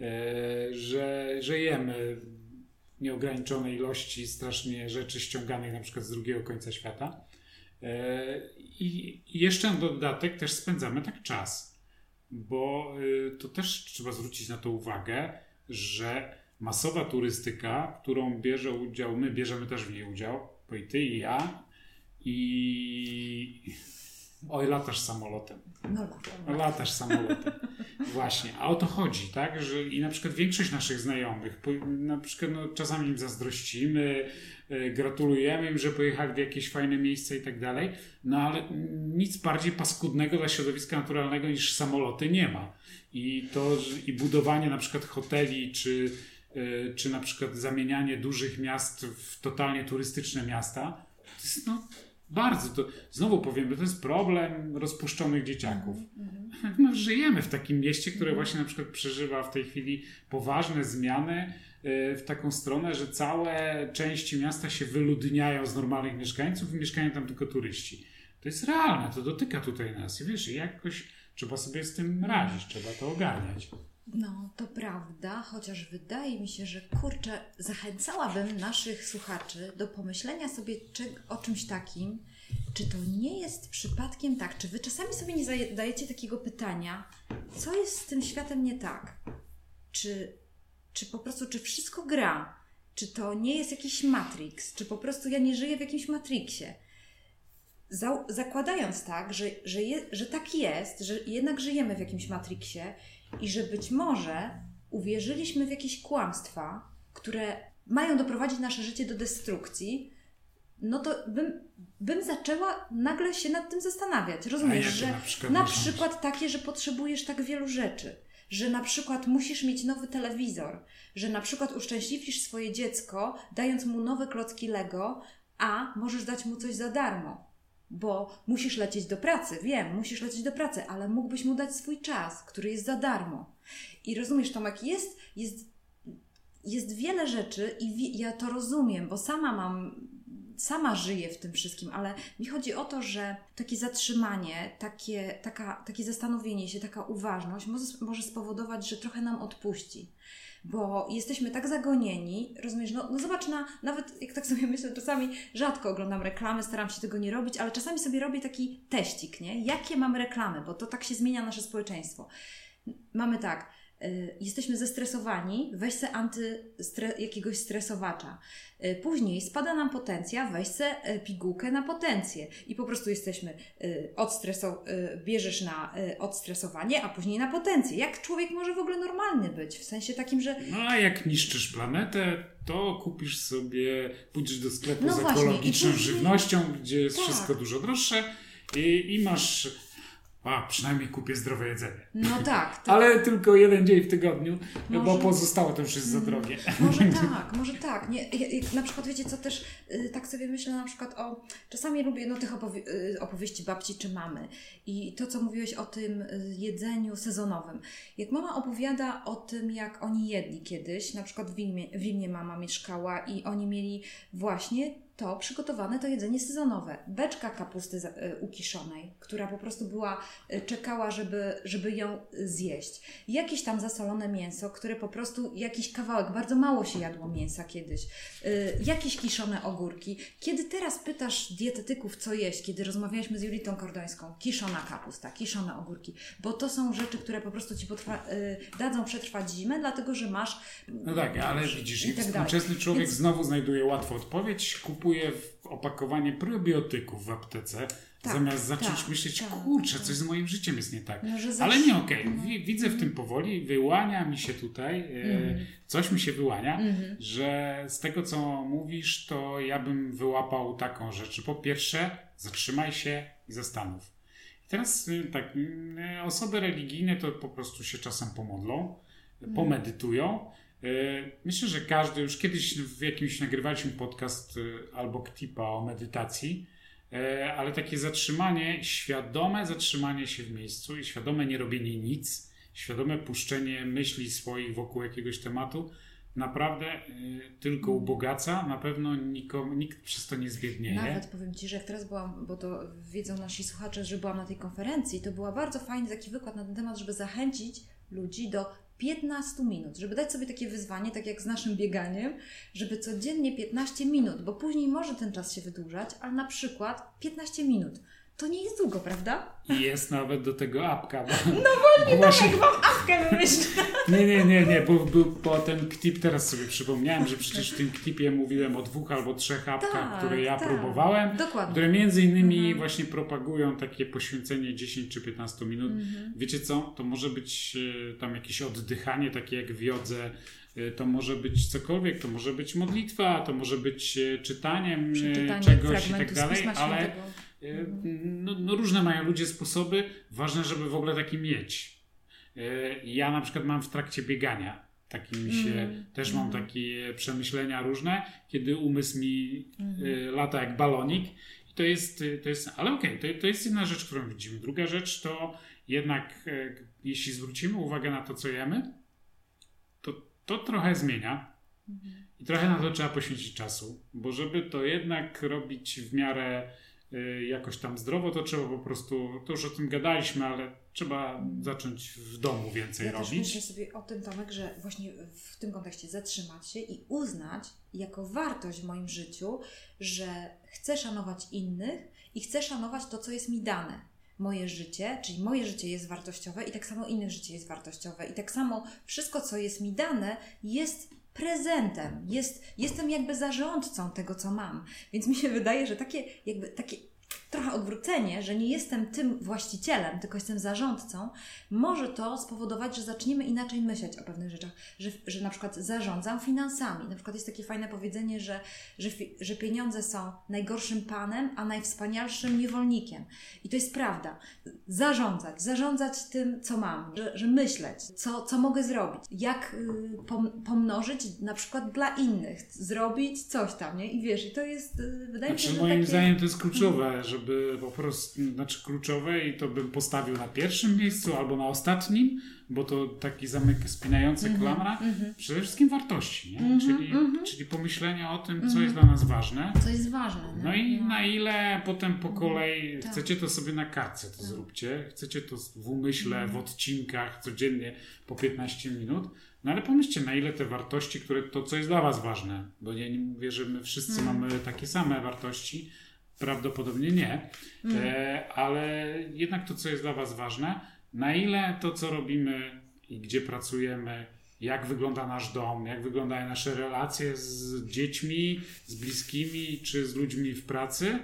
y, że, że jemy nieograniczonej ilości strasznie rzeczy ściąganych na przykład z drugiego końca świata. E, I jeszcze na dodatek też spędzamy tak czas, bo y, to też trzeba zwrócić na to uwagę, że masowa turystyka, którą bierze udział, my bierzemy też w niej udział, bo i ty i ja, i Oj, latasz samolotem. No latam. Latasz samolotem. Właśnie. A o to chodzi, tak? Że i na przykład większość naszych znajomych, na przykład no, czasami im zazdrościmy, e, gratulujemy im, że pojechali w jakieś fajne miejsce i tak dalej, no ale nic bardziej paskudnego dla środowiska naturalnego niż samoloty nie ma. I to, i budowanie na przykład hoteli, czy, e, czy na przykład zamienianie dużych miast w totalnie turystyczne miasta, to jest no, bardzo to, znowu powiem, to jest problem rozpuszczonych dzieciaków. No, żyjemy w takim mieście, które właśnie na przykład przeżywa w tej chwili poważne zmiany y, w taką stronę, że całe części miasta się wyludniają z normalnych mieszkańców i mieszkają tam tylko turyści. To jest realne, to dotyka tutaj nas i wiesz, jakoś trzeba sobie z tym radzić, trzeba to ogarniać. No, to prawda, chociaż wydaje mi się, że kurczę, zachęcałabym naszych słuchaczy do pomyślenia sobie czy, o czymś takim, czy to nie jest przypadkiem tak, czy wy czasami sobie nie zadajecie takiego pytania, co jest z tym światem nie tak? Czy, czy po prostu, czy wszystko gra? Czy to nie jest jakiś Matrix? Czy po prostu ja nie żyję w jakimś Matrixie? Za, zakładając tak, że, że, je, że tak jest, że jednak żyjemy w jakimś Matrixie i że być może uwierzyliśmy w jakieś kłamstwa, które mają doprowadzić nasze życie do destrukcji, no to bym, bym zaczęła nagle się nad tym zastanawiać. Rozumiesz, że na przykład na przykład takie, że potrzebujesz tak wielu rzeczy, że na przykład musisz mieć nowy telewizor, że na przykład uszczęśliwisz swoje dziecko, dając mu nowe klocki Lego, a możesz dać mu coś za darmo. Bo musisz lecieć do pracy, wiem, musisz lecieć do pracy, ale mógłbyś mu dać swój czas, który jest za darmo. I rozumiesz, Tomek, jest, jest, jest wiele rzeczy i wi- ja to rozumiem, bo sama mam, sama żyję w tym wszystkim, ale mi chodzi o to, że takie zatrzymanie, takie, taka, takie zastanowienie się, taka uważność może, może spowodować, że trochę nam odpuści. Bo jesteśmy tak zagonieni, rozumiesz, no, no zobacz na, nawet jak tak sobie myślę, czasami rzadko oglądam reklamy, staram się tego nie robić, ale czasami sobie robię taki teścik, nie? Jakie mamy reklamy, bo to tak się zmienia nasze społeczeństwo. Mamy tak, jesteśmy zestresowani, weź se anty jakiegoś stresowacza. Y, później spada nam potencja, weź se y, pigułkę na potencję. I po prostu jesteśmy y, odstreso, y, bierzesz na y, odstresowanie, a później na potencję. Jak człowiek może w ogóle normalny być? W sensie takim, że No a jak niszczysz planetę, to kupisz sobie, pójdziesz do sklepu No z właśnie, ekologiczną i później- żywnością, gdzie jest Tak. wszystko dużo droższe i, i masz, a przynajmniej kupię zdrowe jedzenie. no tak. Ale tylko jeden dzień w tygodniu, bo Może- pozostałe to już jest za drogie. Może tak, może tak. Nie, na przykład wiecie co też, y, tak sobie myślę na przykład o, czasami lubię no, tych opowie- y, opowieści babci czy mamy i to co mówiłeś o tym y, jedzeniu sezonowym. Jak mama opowiada o tym jak oni jedli kiedyś, na przykład w Wilnie, w Wilnie mama mieszkała i oni mieli właśnie to przygotowane to jedzenie sezonowe. Beczka kapusty y, ukiszonej, która po prostu była, y, czekała, żeby, żeby ją zjeść. Jakieś tam zasolone mięso, które po prostu, jakiś kawałek, bardzo mało się jadło mięsa kiedyś. Jakieś kiszone ogórki. Kiedy teraz pytasz dietetyków, co jeść, kiedy rozmawialiśmy z Julitą Kordońską, kiszona kapusta, kiszone ogórki, bo to są rzeczy, które po prostu Ci potrwa, dadzą przetrwać zimę, dlatego, że masz... No tak, ale widzisz, i tak dalej. współczesny człowiek Więc- znowu znajduje łatwą odpowiedź, kupuje opakowanie probiotyków w aptece, Tak, zamiast zacząć tak, myśleć, tak, kurczę, coś z moim życiem jest nie tak. No, Ale nie okej, Wi- widzę w tym powoli, wyłania mi się tutaj, e, Mhm. coś mi się wyłania, że z tego co mówisz, to ja bym wyłapał taką rzecz. Po pierwsze, zatrzymaj się i zastanów. I teraz y, tak, y, osoby religijne to po prostu się czasem pomodlą, pomedytują. Y, Myślę, że każdy, już kiedyś w jakimś nagrywaliśmy podcast y, albo ktipa o medytacji, y, ale takie zatrzymanie, świadome zatrzymanie się w miejscu i świadome nierobienie nic, świadome puszczenie myśli swoich wokół jakiegoś tematu, naprawdę tylko ubogaca, na pewno nikomu, nikt przez to nie zbiednieje. Nawet powiem Ci, że jak teraz byłam, bo to wiedzą nasi słuchacze, że byłam na tej konferencji, to była bardzo fajny taki wykład na ten temat, żeby zachęcić ludzi do 15 minut, żeby dać sobie takie wyzwanie, tak jak z naszym bieganiem, żeby codziennie 15 minut, bo później może ten czas się wydłużać, ale na przykład 15 minut. To nie jest długo, prawda? Jest nawet do tego apka. Bo, no właśnie, Jak wam awkę wymyślę. Nie, nie, nie, nie, bo był po ten ktip teraz sobie przypomniałem, że przecież w tym ktipie mówiłem o dwóch albo trzech apkach, Tak, które ja tak. próbowałem, Dokładnie. które między innymi Mhm. właśnie propagują takie poświęcenie 10 czy 15 minut. Mhm. Wiecie co, to może być e, tam jakieś oddychanie, takie jak w jodze, e, to może być cokolwiek, to może być modlitwa, to może być e, czytaniem czegoś i tak dalej, ale Świętego. E, No, no różne mają ludzie sposoby, ważne, żeby w ogóle taki mieć. E, Ja na przykład mam w trakcie biegania, taki mi się, Mm, też mam mm. takie przemyślenia różne, kiedy umysł mi e, lata jak balonik. I to jest, to jest ale okej, to, to jest jedna rzecz, którą widzimy. Druga rzecz to jednak, jeśli zwrócimy uwagę na to, co jemy, to to trochę zmienia. Mhm. I trochę na to trzeba poświęcić czasu, bo żeby to jednak robić w miarę jakoś tam zdrowo, to trzeba po prostu, to już o tym gadaliśmy, ale trzeba zacząć w domu więcej Ja też robić. myślę sobie o tym, Tomek, że właśnie w tym kontekście zatrzymać się i uznać jako wartość w moim życiu, że chcę szanować innych i chcę szanować to, co jest mi dane. Moje życie, czyli moje życie jest wartościowe i tak samo innych życie jest wartościowe. I tak samo wszystko, co jest mi dane, jest prezentem. Jest, jestem jakby zarządcą tego, co mam. Więc mi się wydaje, że takie jakby takie trochę odwrócenie, że nie jestem tym właścicielem, tylko jestem zarządcą, może to spowodować, że zaczniemy inaczej myśleć o pewnych rzeczach, że, że na przykład zarządzam finansami. Na przykład jest takie fajne powiedzenie, że, że, że pieniądze są najgorszym panem, a najwspanialszym niewolnikiem. I to jest prawda. Zarządzać, zarządzać tym, co mam, że, że myśleć, co, co mogę zrobić, jak y, pom, pomnożyć na przykład dla innych, zrobić coś tam, nie? I wiesz, i to jest, y, wydaje mi się, Znaczy, że moim takie... zdaniem to jest kluczowe, żeby po prostu, znaczy kluczowe i to bym postawił na pierwszym miejscu albo na ostatnim, bo to taki zamyk spinający Mhm, klamra. mhm. Przede wszystkim wartości, nie? Mhm, czyli, mhm. czyli pomyślenia o tym, co Mhm. jest dla nas ważne. Co jest ważne. No i na ile potem po kolei Tak. chcecie to sobie na kartce to Tak. zróbcie, chcecie to w umyśle, w Mhm. odcinkach codziennie po 15 minut, no ale pomyślcie na ile te wartości, które to co jest dla was ważne, bo ja nie mówię, że my wszyscy Mhm. mamy takie same wartości, prawdopodobnie nie, Mhm. e, ale jednak to co jest dla was ważne, na ile to co robimy i gdzie pracujemy, jak wygląda nasz dom, jak wyglądają nasze relacje z dziećmi, z bliskimi czy z ludźmi w pracy,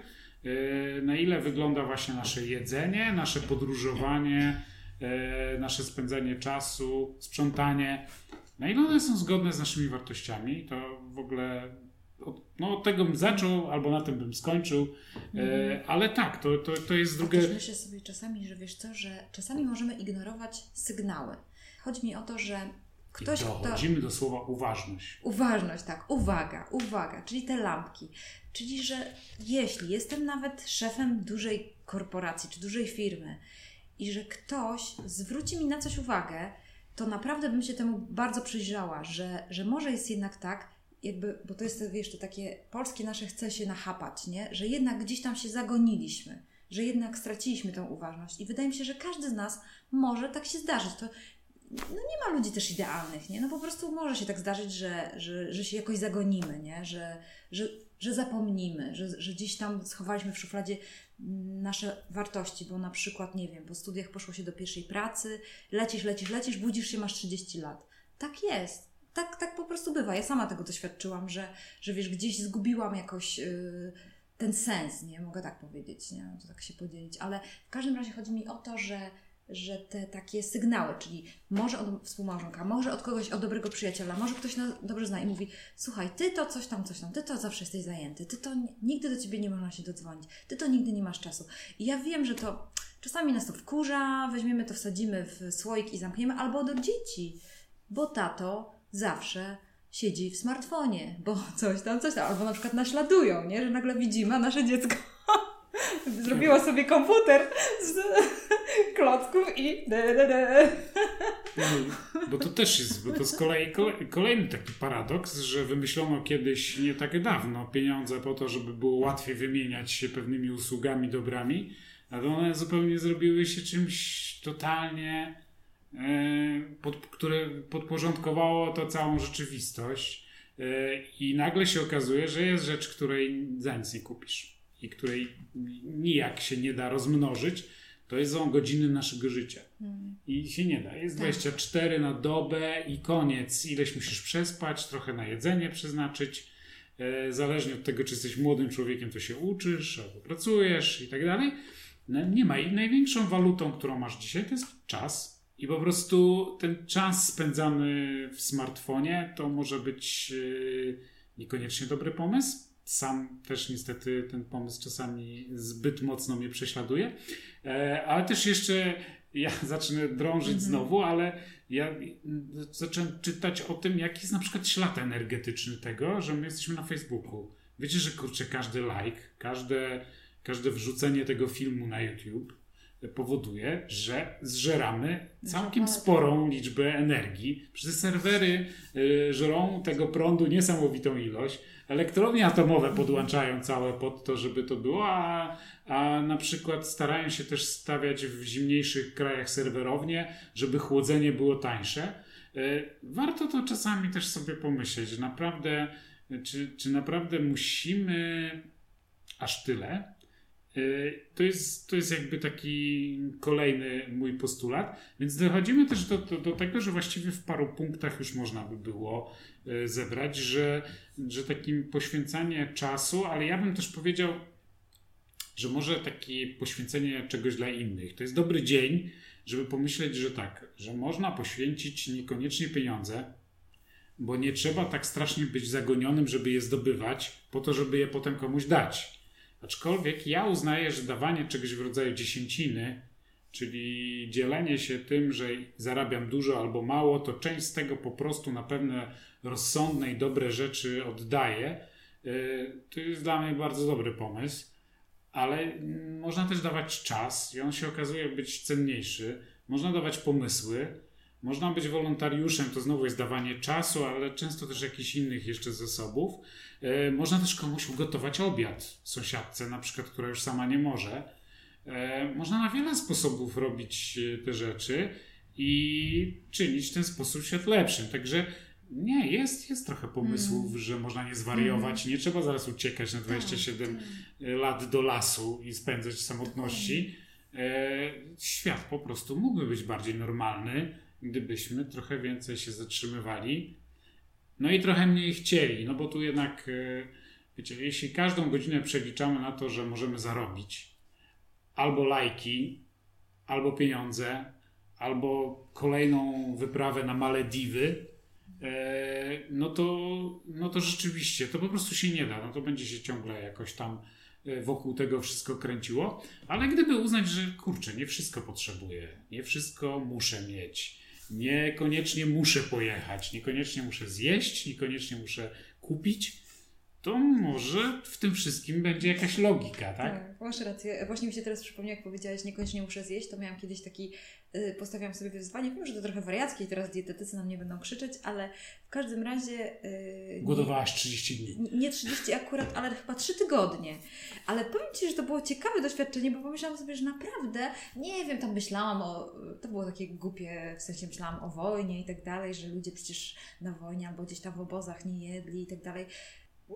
e, na ile wygląda właśnie nasze jedzenie, nasze podróżowanie, e, nasze spędzanie czasu, sprzątanie, na ile one są zgodne z naszymi wartościami, to w ogóle no, od tego bym zaczął, albo na tym bym skończył, e, ale tak, to, to, to jest A drugie... też myślę sobie czasami, że wiesz co, że czasami możemy ignorować sygnały. Chodzi mi o to, że ktoś, I kto... dochodzimy do słowa uważność. Uważność, tak, uwaga, uwaga, czyli te lampki. Czyli, że jeśli jestem nawet szefem dużej korporacji czy dużej firmy i że ktoś zwróci mi na coś uwagę, to naprawdę bym się temu bardzo przyjrzała, że, że może jest jednak tak, jakby, bo to jest, wiesz, takie polskie nasze chce się nachapać, nie? Że jednak gdzieś tam się zagoniliśmy, że jednak straciliśmy tą uważność i wydaje mi się, że każdy z nas może tak się zdarzyć. To no nie ma ludzi też idealnych, nie? No po prostu może się tak zdarzyć, że, że, że się jakoś zagonimy, nie? Że, że, że zapomnimy, że, że gdzieś tam schowaliśmy w szufladzie nasze wartości, bo na przykład, nie wiem, po studiach poszło się do pierwszej pracy, lecisz, lecisz, lecisz, budzisz się, masz 30 lat. Tak jest. Tak, tak po prostu bywa. Ja sama tego doświadczyłam, że, że wiesz, gdzieś zgubiłam jakoś yy, ten sens, nie? Mogę tak powiedzieć, nie? To tak się podzielić. Ale w każdym razie chodzi mi o to, że że te takie sygnały, czyli może od współmałżonka, może od kogoś, od dobrego przyjaciela, może ktoś nas dobrze zna i mówi, słuchaj, ty to coś tam, coś tam, ty to zawsze jesteś zajęty, ty to nigdy do ciebie nie można się dodzwonić, ty to nigdy nie masz czasu. I ja wiem, że to czasami nas to wkurza, weźmiemy to, wsadzimy w słoik i zamkniemy, albo do dzieci, bo tato zawsze siedzi w smartfonie, bo coś tam, coś tam, albo na przykład naśladują, nie? że nagle widzimy, a nasze dziecko zrobiła sobie komputer z klocków i de, de, de. No, bo to też jest, bo to z kolei kolejny taki paradoks, że wymyślono kiedyś nie tak dawno pieniądze po to, żeby było łatwiej wymieniać się pewnymi usługami, dobrami, ale one zupełnie zrobiły się czymś totalnie, pod, które podporządkowało to całą rzeczywistość. E, I nagle się okazuje, że jest rzecz, której za nic nie kupisz i której nijak się nie da rozmnożyć, to jest są godziny naszego życia. I się nie da. Jest tak. 24 na dobę i koniec. Ileś musisz przespać, trochę na jedzenie przeznaczyć. E, zależnie od tego, czy jesteś młodym człowiekiem, to się uczysz albo pracujesz i tak dalej. No, nie ma. I największą walutą, którą masz dzisiaj, to jest czas. I po prostu ten czas spędzany w smartfonie to może być e, niekoniecznie dobry pomysł sam też niestety ten pomysł czasami zbyt mocno mnie prześladuje. E, ale też jeszcze ja zacznę drążyć -hmm. znowu, ale ja zacząłem czytać o tym, jaki jest na przykład ślad energetyczny tego, że my jesteśmy na Facebooku. Wiecie, że kurczę, każdy like, każde, każde wrzucenie tego filmu na YouTube powoduje, że zżeramy całkiem sporą liczbę energii. Przecież serwery y, żrą tego prądu niesamowitą ilość. Elektrownie atomowe podłączają całe pod to, żeby to było, a, a na przykład starają się też stawiać w zimniejszych krajach serwerownie, żeby chłodzenie było tańsze. Y, warto to czasami też sobie pomyśleć, naprawdę, czy, czy naprawdę musimy aż tyle, to jest, to jest jakby taki kolejny mój postulat. Więc dochodzimy też do, do, do, tego, że właściwie w paru punktach już można by było y, zebrać, że, że takim poświęcanie czasu, ale ja bym też powiedział, że może takie poświęcenie czegoś dla innych. To jest dobry dzień, żeby pomyśleć, że tak, że można poświęcić niekoniecznie pieniądze, bo nie trzeba tak strasznie być zagonionym, żeby je zdobywać, po to, żeby je potem komuś dać Aczkolwiek ja uznaję, że dawanie czegoś w rodzaju dziesięciny, czyli dzielenie się tym, że zarabiam dużo albo mało, to część z tego po prostu na pewne rozsądne i dobre rzeczy oddaję. Y, to jest dla mnie bardzo dobry pomysł, ale można też dawać czas i on się okazuje być cenniejszy. Można dawać pomysły, można być wolontariuszem, to znowu jest dawanie czasu, ale często też jakichś innych jeszcze zasobów. E, można też komuś ugotować obiad sąsiadce, na przykład, która już sama nie może. E, można na wiele sposobów robić e, te rzeczy i czynić ten sposób świat lepszym. Także nie, jest, jest trochę pomysłów, mm. że można nie zwariować. Mm. Nie trzeba zaraz uciekać na 27 tak, tak. lat do lasu i spędzać w samotności. Świat po prostu mógłby być bardziej normalny gdybyśmy trochę więcej się zatrzymywali, no i trochę mniej chcieli, no bo tu jednak, e, wiecie, jeśli każdą godzinę przeliczamy na to, że możemy zarobić albo lajki, albo pieniądze, albo kolejną wyprawę na Malediwy, e, no to, no to rzeczywiście to po prostu się nie da. No to będzie się ciągle jakoś tam e, wokół tego wszystko kręciło. Ale gdyby uznać, że kurczę, nie wszystko potrzebuję, nie wszystko muszę mieć, Niekoniecznie muszę pojechać, niekoniecznie muszę zjeść, niekoniecznie muszę kupić. To może w tym wszystkim będzie jakaś logika, tak? Tak, masz rację. Właśnie mi się teraz przypomniał, jak powiedziałeś, niekoniecznie muszę zjeść, to miałam kiedyś taki, yy, postawiłam sobie wyzwanie, wiem, że to trochę wariackie i teraz dietetycy na mnie będą krzyczeć, ale w każdym razie... Yy, Głodowałaś 30 dni. Nie 30 akurat, ale chyba 3 tygodnie. Ale powiem Ci, że to było ciekawe doświadczenie, bo pomyślałam sobie, że naprawdę, nie wiem, tam myślałam o, to było takie głupie, w sensie myślałam o wojnie i tak dalej, że ludzie przecież na wojnie albo gdzieś tam w obozach nie jedli i tak dalej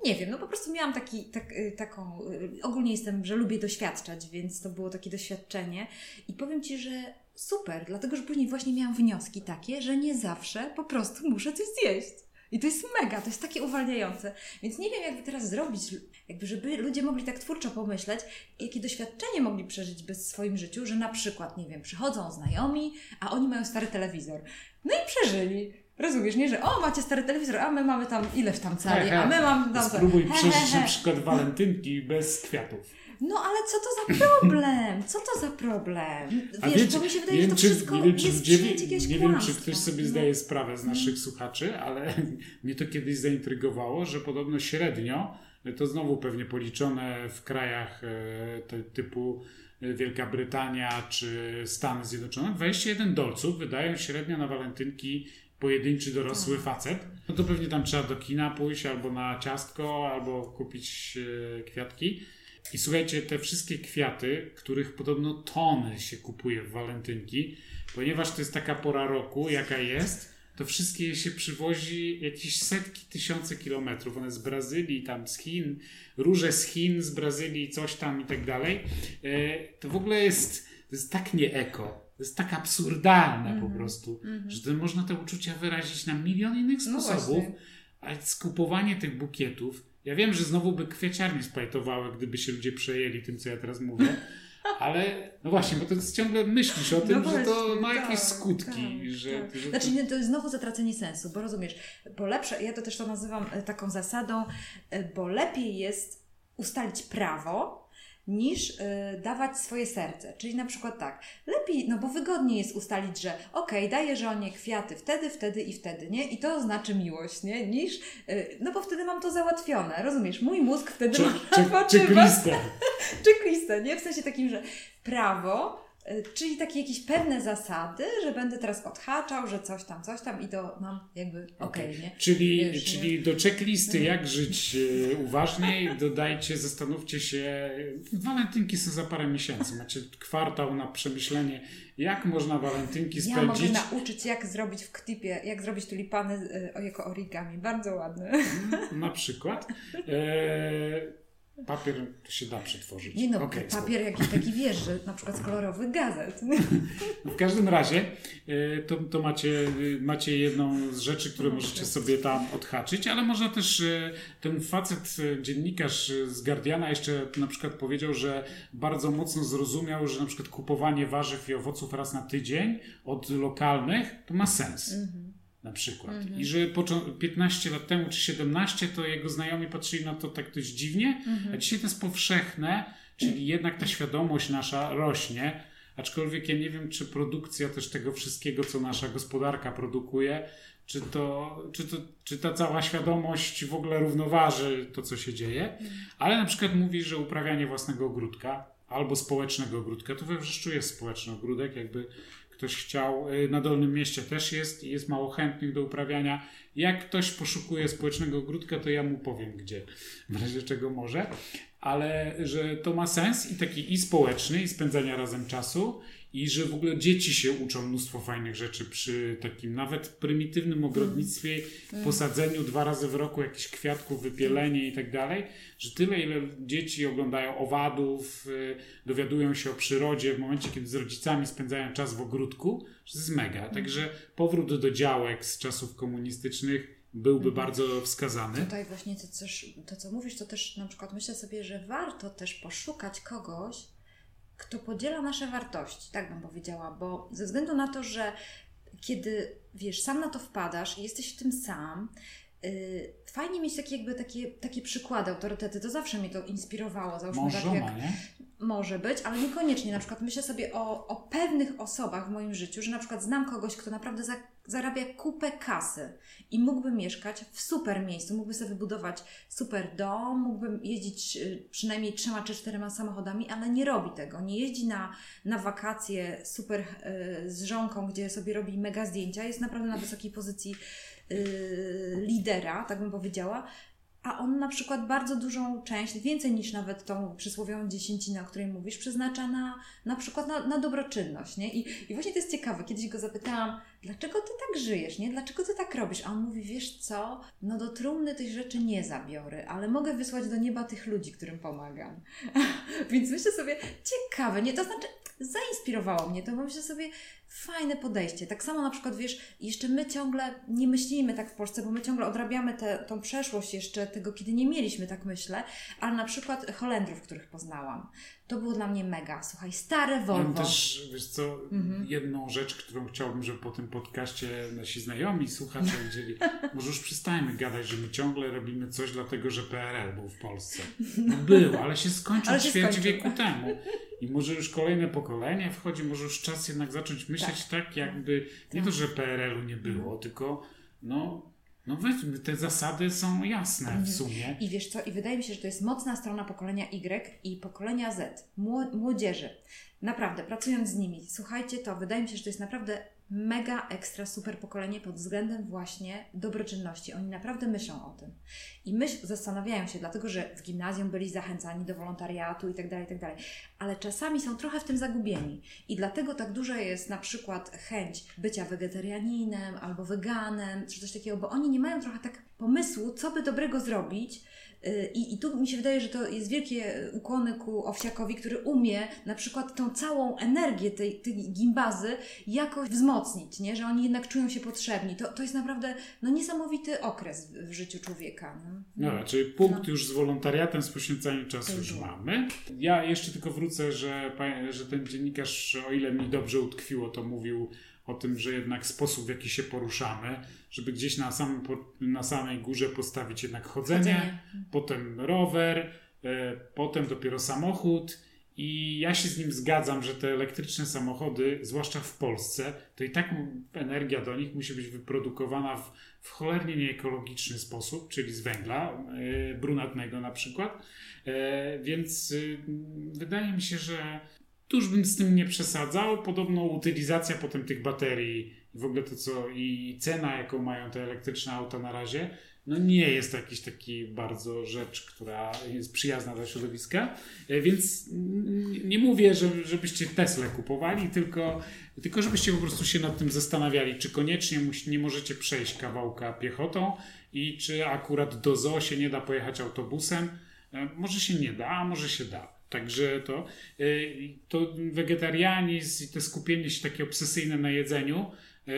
nie wiem, no po prostu miałam taki, tak, y, taką, y, ogólnie jestem, że lubię doświadczać, więc to było takie doświadczenie i powiem Ci, że super, dlatego, że później właśnie miałam wnioski takie, że nie zawsze po prostu muszę coś zjeść. I to jest mega, to jest takie uwalniające. Więc nie wiem, jakby teraz zrobić, jakby żeby ludzie mogli tak twórczo pomyśleć, jakie doświadczenie mogli przeżyć bez swoim życiu, że na przykład, nie wiem, przychodzą znajomi, a oni mają stary telewizor. No i przeżyli. Rozumiesz, nie, że o, macie stary telewizor, a my mamy tam ileś tam cali, a my mamy tam... Spróbuj przeżyć na przykład walentynki bez kwiatów. No ale co to za problem? Co to za problem? Wiesz, wiecie, to mi się wydaje, że to wszystko nie wiem, czy, jest jakieś Nie wiem, czy ktoś sobie no. zdaje sprawę z naszych słuchaczy, ale mnie to kiedyś zaintrygowało, że podobno średnio, to znowu pewnie policzone w krajach e, typu e, Wielka Brytania czy Stany Zjednoczone, 21 dolców wydają średnio na walentynki pojedynczy dorosły tak. facet, no to pewnie tam trzeba do kina pójść albo na ciastko, albo kupić e, kwiatki. I słuchajcie, te wszystkie kwiaty, których podobno tony się kupuje w walentynki, ponieważ to jest taka pora roku, jaka jest, to wszystkie się przywozi jakieś setki, tysiące kilometrów. One z Brazylii, tam z Chin, róże z Chin, z Brazylii, coś tam i tak dalej. E, to w ogóle jest, to jest tak nie eko to jest tak absurdalne mm -hmm. po mhm. prostu, mm -hmm. że można te uczucia wyrazić na milion innych no sposobów, no a skupowanie tych bukietów, ja wiem, że znowu by kwieciarnie splajtowały, gdyby się ludzie przejęli tym, co ja teraz mówię, ale no właśnie, bo to jest ciągle myślisz o tym, no właśnie, że to ma jakieś tak, skutki. Tak, że, tak. że znaczy, to... to jest znowu zatracenie sensu, bo rozumiesz, bo lepsze, ja to też to nazywam e, taką zasadą, e, bo lepiej jest ustalić prawo, niż y, dawać swoje serce. Czyli na przykład tak, lepiej, no bo wygodniej jest ustalić, że okej, okay, daję żonie kwiaty wtedy, wtedy i wtedy, nie? I to znaczy miłość, nie? Niż, y, no bo wtedy mam to załatwione, rozumiesz? Mój mózg wtedy ma odpoczywać. Checklistę. Checklistę, nie? W sensie takim, że prawo czyli takie jakieś pewne zasady, że będę teraz odhaczał, że coś tam, coś tam i to mam jakby okej, okay, nie? Czyli, Wiesz, czyli nie? do checklisty jak żyć e, uważniej dodajcie, zastanówcie się, walentynki są za parę miesięcy, macie kwartał na przemyślenie, jak można walentynki spędzić. Ja mogę nauczyć, jak zrobić w klipie, jak zrobić tulipany e, jako origami, bardzo ładne. Na przykład. E Papier się da przetworzyć. Nie no, okay, papier jakiś taki wiesz, że na przykład z kolorowych gazet. W każdym razie e, to, to macie, macie jedną z rzeczy, które możecie sobie tam odhaczyć, ale można też, e, ten facet, e, dziennikarz z Guardiana jeszcze na przykład powiedział, że bardzo mocno zrozumiał, że na przykład kupowanie warzyw i owoców raz na tydzień od lokalnych to ma sens. Mhm na przykład. Mhm. I że 15 lat temu czy 17 to jego znajomi patrzyli na to tak dość dziwnie, mhm. a dzisiaj to jest powszechne, czyli jednak ta świadomość nasza rośnie. Aczkolwiek ja nie wiem, czy produkcja też tego wszystkiego, co nasza gospodarka produkuje, czy, to, czy, to, czy ta cała świadomość w ogóle równoważy to, co się dzieje. Mhm. Ale na przykład mówi, że uprawianie własnego ogródka albo społecznego ogródka, to we Wrzeszczu jest społeczny ogródek, jakby ktoś chciał, y, na Dolnym Mieście też jest i jest mało chętnych do uprawiania. Jak ktoś poszukuje społecznego ogródka, to ja mu powiem, gdzie, w razie czego może. Ale że to ma sens i taki i społeczny, i spędzania razem czasu, i że w ogóle dzieci się uczą mnóstwo fajnych rzeczy przy takim nawet prymitywnym ogrodnictwie, mm. posadzeniu dwa razy w roku jakichś kwiatków, wypielenie i tak dalej, że tyle, ile dzieci oglądają owadów, y, dowiadują się o przyrodzie w momencie, kiedy z rodzicami spędzają czas w ogródku, że to jest mega. Mm. Także powrót do działek z czasów komunistycznych byłby mhm. bardzo wskazany. Tutaj właśnie to, coś, to, co mówisz, to też na przykład myślę sobie, że warto też poszukać kogoś, kto podziela nasze wartości, tak bym powiedziała, bo ze względu na to, że kiedy wiesz, sam na to wpadasz i jesteś w tym sam, yy, fajnie mieć takie jakby takie, takie przykłady, autorytety, to zawsze mnie to inspirowało. Załóżmy, Mąż, tak jak, nie? Może być, ale niekoniecznie. Na przykład myślę sobie o, o pewnych osobach w moim życiu, że na przykład znam kogoś, kto naprawdę za, zarabia kupę kasy i mógłby mieszkać w super miejscu, mógłby sobie wybudować super dom, mógłby jeździć y, przynajmniej trzema czy czterema samochodami, ale nie robi tego. Nie jeździ na, na wakacje super y, z żonką, gdzie sobie robi mega zdjęcia, jest naprawdę na wysokiej pozycji y, lidera, tak bym powiedziała, a on na przykład bardzo dużą część, więcej niż nawet tą przysłowiową dziesięcinę, o której mówisz, przeznacza na, na przykład na, na dobroczynność, nie? I, I właśnie to jest ciekawe. Kiedyś go zapytałam, dlaczego ty tak żyjesz, nie? Dlaczego ty tak robisz? A on mówi, wiesz co, no do trumny tych rzeczy nie zabiorę, ale mogę wysłać do nieba tych ludzi, którym pomagam. Więc myślę sobie, ciekawe, nie? To znaczy, zainspirowało mnie to, bo myślę sobie, fajne podejście. Tak samo na przykład, wiesz, jeszcze my ciągle nie myślimy tak w Polsce, bo my ciągle odrabiamy tę tą przeszłość jeszcze tego, kiedy nie mieliśmy, tak myślę, ale na przykład Holendrów, których poznałam, to było dla mnie mega. Słuchaj, stare Volvo. Mam też, wiesz co, mhm. jedną rzecz, którą chciałbym, żeby po tym podcaście nasi znajomi, słuchacze widzieli. Może już przestajemy gadać, że my ciągle robimy coś dlatego, że PRL był w Polsce. No był, ale się skończył ale ćwierć wieku temu. I może już kolejne pokolenie wchodzi, może już czas jednak zacząć myśleć tak, tak jakby, nie to, że PRL-u nie było, tylko no no weźmy, te zasady są jasne w mhm. sumie. I wiesz co, i wydaje mi się, że to jest mocna strona pokolenia Y i pokolenia Z, młodzieży. Naprawdę, pracując z nimi, słuchajcie to, wydaje mi się, że to jest naprawdę mega ekstra super pokolenie pod względem właśnie dobroczynności. Oni naprawdę myślą o tym. I myśl, zastanawiają się, dlatego że w gimnazjum byli zachęcani do wolontariatu i tak dalej, i tak. Ale czasami są trochę w tym zagubieni. I dlatego tak duża jest na przykład chęć bycia wegetarianinem albo weganem, czy coś takiego, bo oni nie mają trochę tak pomysłu, co by dobrego zrobić, i, I tu mi się wydaje, że to jest wielkie ukłony ku Owsiakowi, który umie na przykład tą całą energię tej, tej gimbazy jakoś wzmocnić, nie? że oni jednak czują się potrzebni. To, to jest naprawdę no, niesamowity okres w, życiu człowieka. No, no czyli punkt no. już z wolontariatem, z poświęcaniem czasu już mamy. Ja jeszcze tylko wrócę, że, że ten dziennikarz, o ile mi dobrze utkwiło, to mówił o tym, że jednak sposób, w jaki się poruszamy, żeby gdzieś na, samym, na samej górze postawić jednak chodzenie, chodzenie. potem rower, e, potem dopiero samochód. I ja się z nim zgadzam, że te elektryczne samochody, zwłaszcza w Polsce, to i tak energia do nich musi być wyprodukowana w, w cholernie nieekologiczny sposób, czyli z węgla e, brunatnego na przykład. E, więc y, wydaje mi się, że tuż bym z tym nie przesadzał. Podobno utylizacja potem tych baterii i w ogóle to co i cena, jaką mają te elektryczne auta na razie, no nie jest to jakiś taki bardzo rzecz, która jest przyjazna dla środowiska. E, więc nie mówię, że, żebyście Tesla kupowali, tylko, tylko żebyście po prostu się nad tym zastanawiali, czy koniecznie nie możecie przejść kawałka piechotą i czy akurat do zoo się nie da pojechać autobusem. E, może się nie da, a może się da. Także to, y, to wegetarianizm i to skupienie się takie obsesyjne na jedzeniu, y,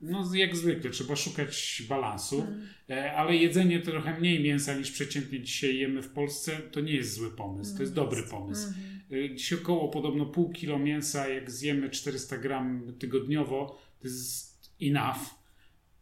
no jak zwykle trzeba szukać balansu, mm. ale jedzenie trochę mniej mięsa niż przeciętnie dzisiaj jemy w Polsce, to nie jest zły pomysł, to jest mm. dobry pomysł. Mm. Dzisiaj około podobno pół kilo mięsa, jak zjemy 400 gram tygodniowo, to jest enough,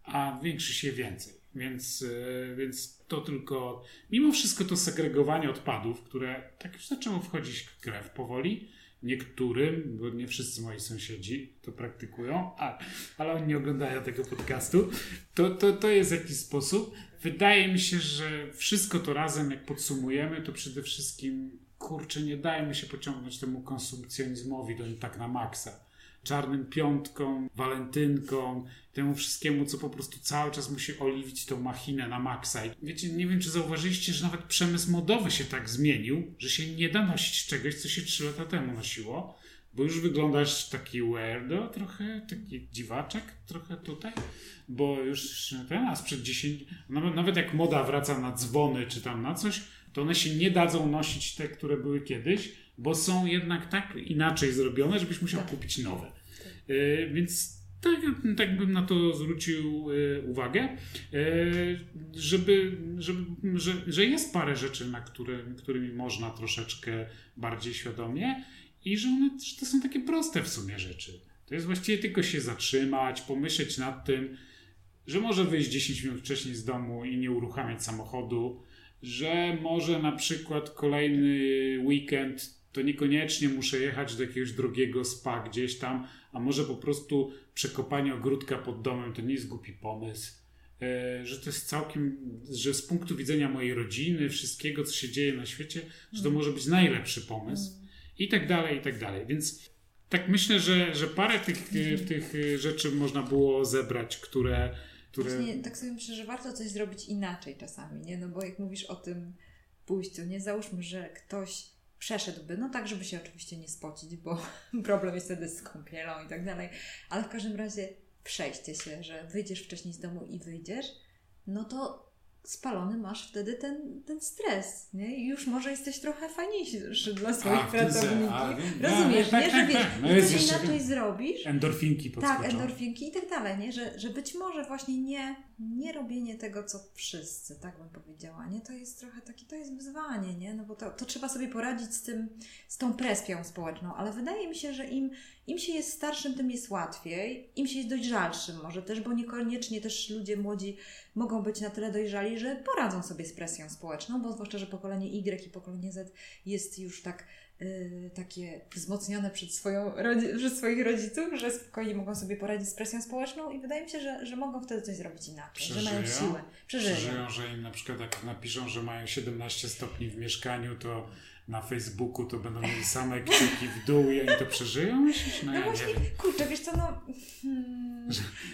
a większy się więcej. Więc, e, więc to tylko, mimo wszystko to segregowanie odpadów, które tak już zaczęło wchodzić krew powoli, niektórym, bo nie wszyscy moi sąsiedzi to praktykują, a, ale oni nie oglądają tego podcastu, to, to, to jest jakiś sposób. Wydaje mi się, że wszystko to razem, jak podsumujemy, to przede wszystkim, kurczę, nie dajmy się pociągnąć temu konsumpcjonizmowi do tak na maksa czarnym piątką, walentynką, temu wszystkiemu, co po prostu cały czas musi oliwić tą machinę na maksa. I wiecie, nie wiem, czy zauważyliście, że nawet przemysł modowy się tak zmienił, że się nie da nosić czegoś, co się trzy lata temu nosiło, bo już wyglądasz taki weirdo trochę, taki dziwaczek trochę tutaj, bo już ten, a sprzed 10, nawet, nawet jak moda wraca na dzwony czy tam na coś, to one się nie dadzą nosić te, które były kiedyś, bo są jednak tak inaczej zrobione, żebyś musiał tak. kupić nowe. E, więc tak, tak bym na to zwrócił e, uwagę, e, żeby, żeby, że, że jest parę rzeczy, na które, którymi można troszeczkę bardziej świadomie i że, one, że to są takie proste w sumie rzeczy. To jest właściwie tylko się zatrzymać, pomyśleć nad tym, że może wyjść 10 minut wcześniej z domu i nie uruchamiać samochodu, że może na przykład kolejny weekend to niekoniecznie muszę jechać do jakiegoś drogiego spa gdzieś tam, a może po prostu przekopanie ogródka pod domem to nie jest głupi pomysł. E, że to jest całkiem, że z punktu widzenia mojej rodziny, wszystkiego, co się dzieje na świecie, że to może być najlepszy pomysł i tak dalej, i tak dalej. Więc tak myślę, że, że parę tych, tych rzeczy można było zebrać, które które... Właśnie, tak sobie myślę, że warto coś zrobić inaczej czasami, nie? No bo jak mówisz o tym pójściu, nie? Załóżmy, że ktoś przeszedłby, no tak, żeby się oczywiście nie spocić, bo problem jest wtedy z kąpielą i tak dalej, ale w każdym razie przejście się, że wyjdziesz wcześniej z domu i wyjdziesz, no to spalony masz wtedy ten, ten stres, nie? I już może jesteś trochę fajniejszy dla swoich a, pracowników. A, Rozumiesz, tak, nie? Tak, że wiesz, tak, no coś inaczej zrobisz. Endorfinki podskoczą. Tak, endorfinki i tak dalej, nie? Że, że być może właśnie nie, nie robienie tego, co wszyscy, tak bym powiedziała, nie? To jest trochę takie, to jest wyzwanie, nie? No bo to, to trzeba sobie poradzić z tym, z tą presją społeczną, ale wydaje mi się, że im, im się jest starszym, tym jest łatwiej, im się jest dojrzalszym może też, bo niekoniecznie też ludzie młodzi mogą być na tyle dojrzali, że poradzą sobie z presją społeczną, bo zwłaszcza, że pokolenie Y i pokolenie Z jest już tak yy, takie wzmocnione przed, swoją, przez swoich rodziców, że spokojnie mogą sobie poradzić z presją społeczną i wydaje mi się, że, że mogą wtedy coś zrobić inaczej, Przeżyją, że mają siłę. Przeżyją. Przeżyją, że im na przykład jak napiszą, że mają 17 stopni w mieszkaniu, to na Facebooku to będą mieli same kciuki w dół i oni to przeżyją? Myślisz? No, no ja właśnie, kurczę, wiesz co, no... Hmm,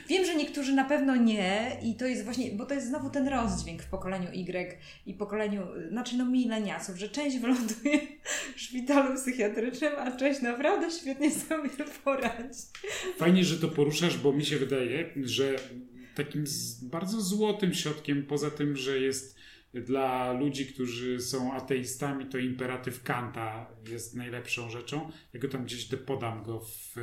wiem, że niektórzy na pewno nie i to jest właśnie, bo to jest znowu ten rozdźwięk w pokoleniu Y i pokoleniu, znaczy no mileniasów, że część wyląduje w szpitalu psychiatrycznym, a część naprawdę świetnie sobie poradzi. Fajnie, że to poruszasz, bo mi się wydaje, że takim bardzo złotym środkiem, poza tym, że jest dla ludzi, którzy są ateistami, to imperatyw Kanta jest najlepszą rzeczą. Ja go tam gdzieś podam go, w,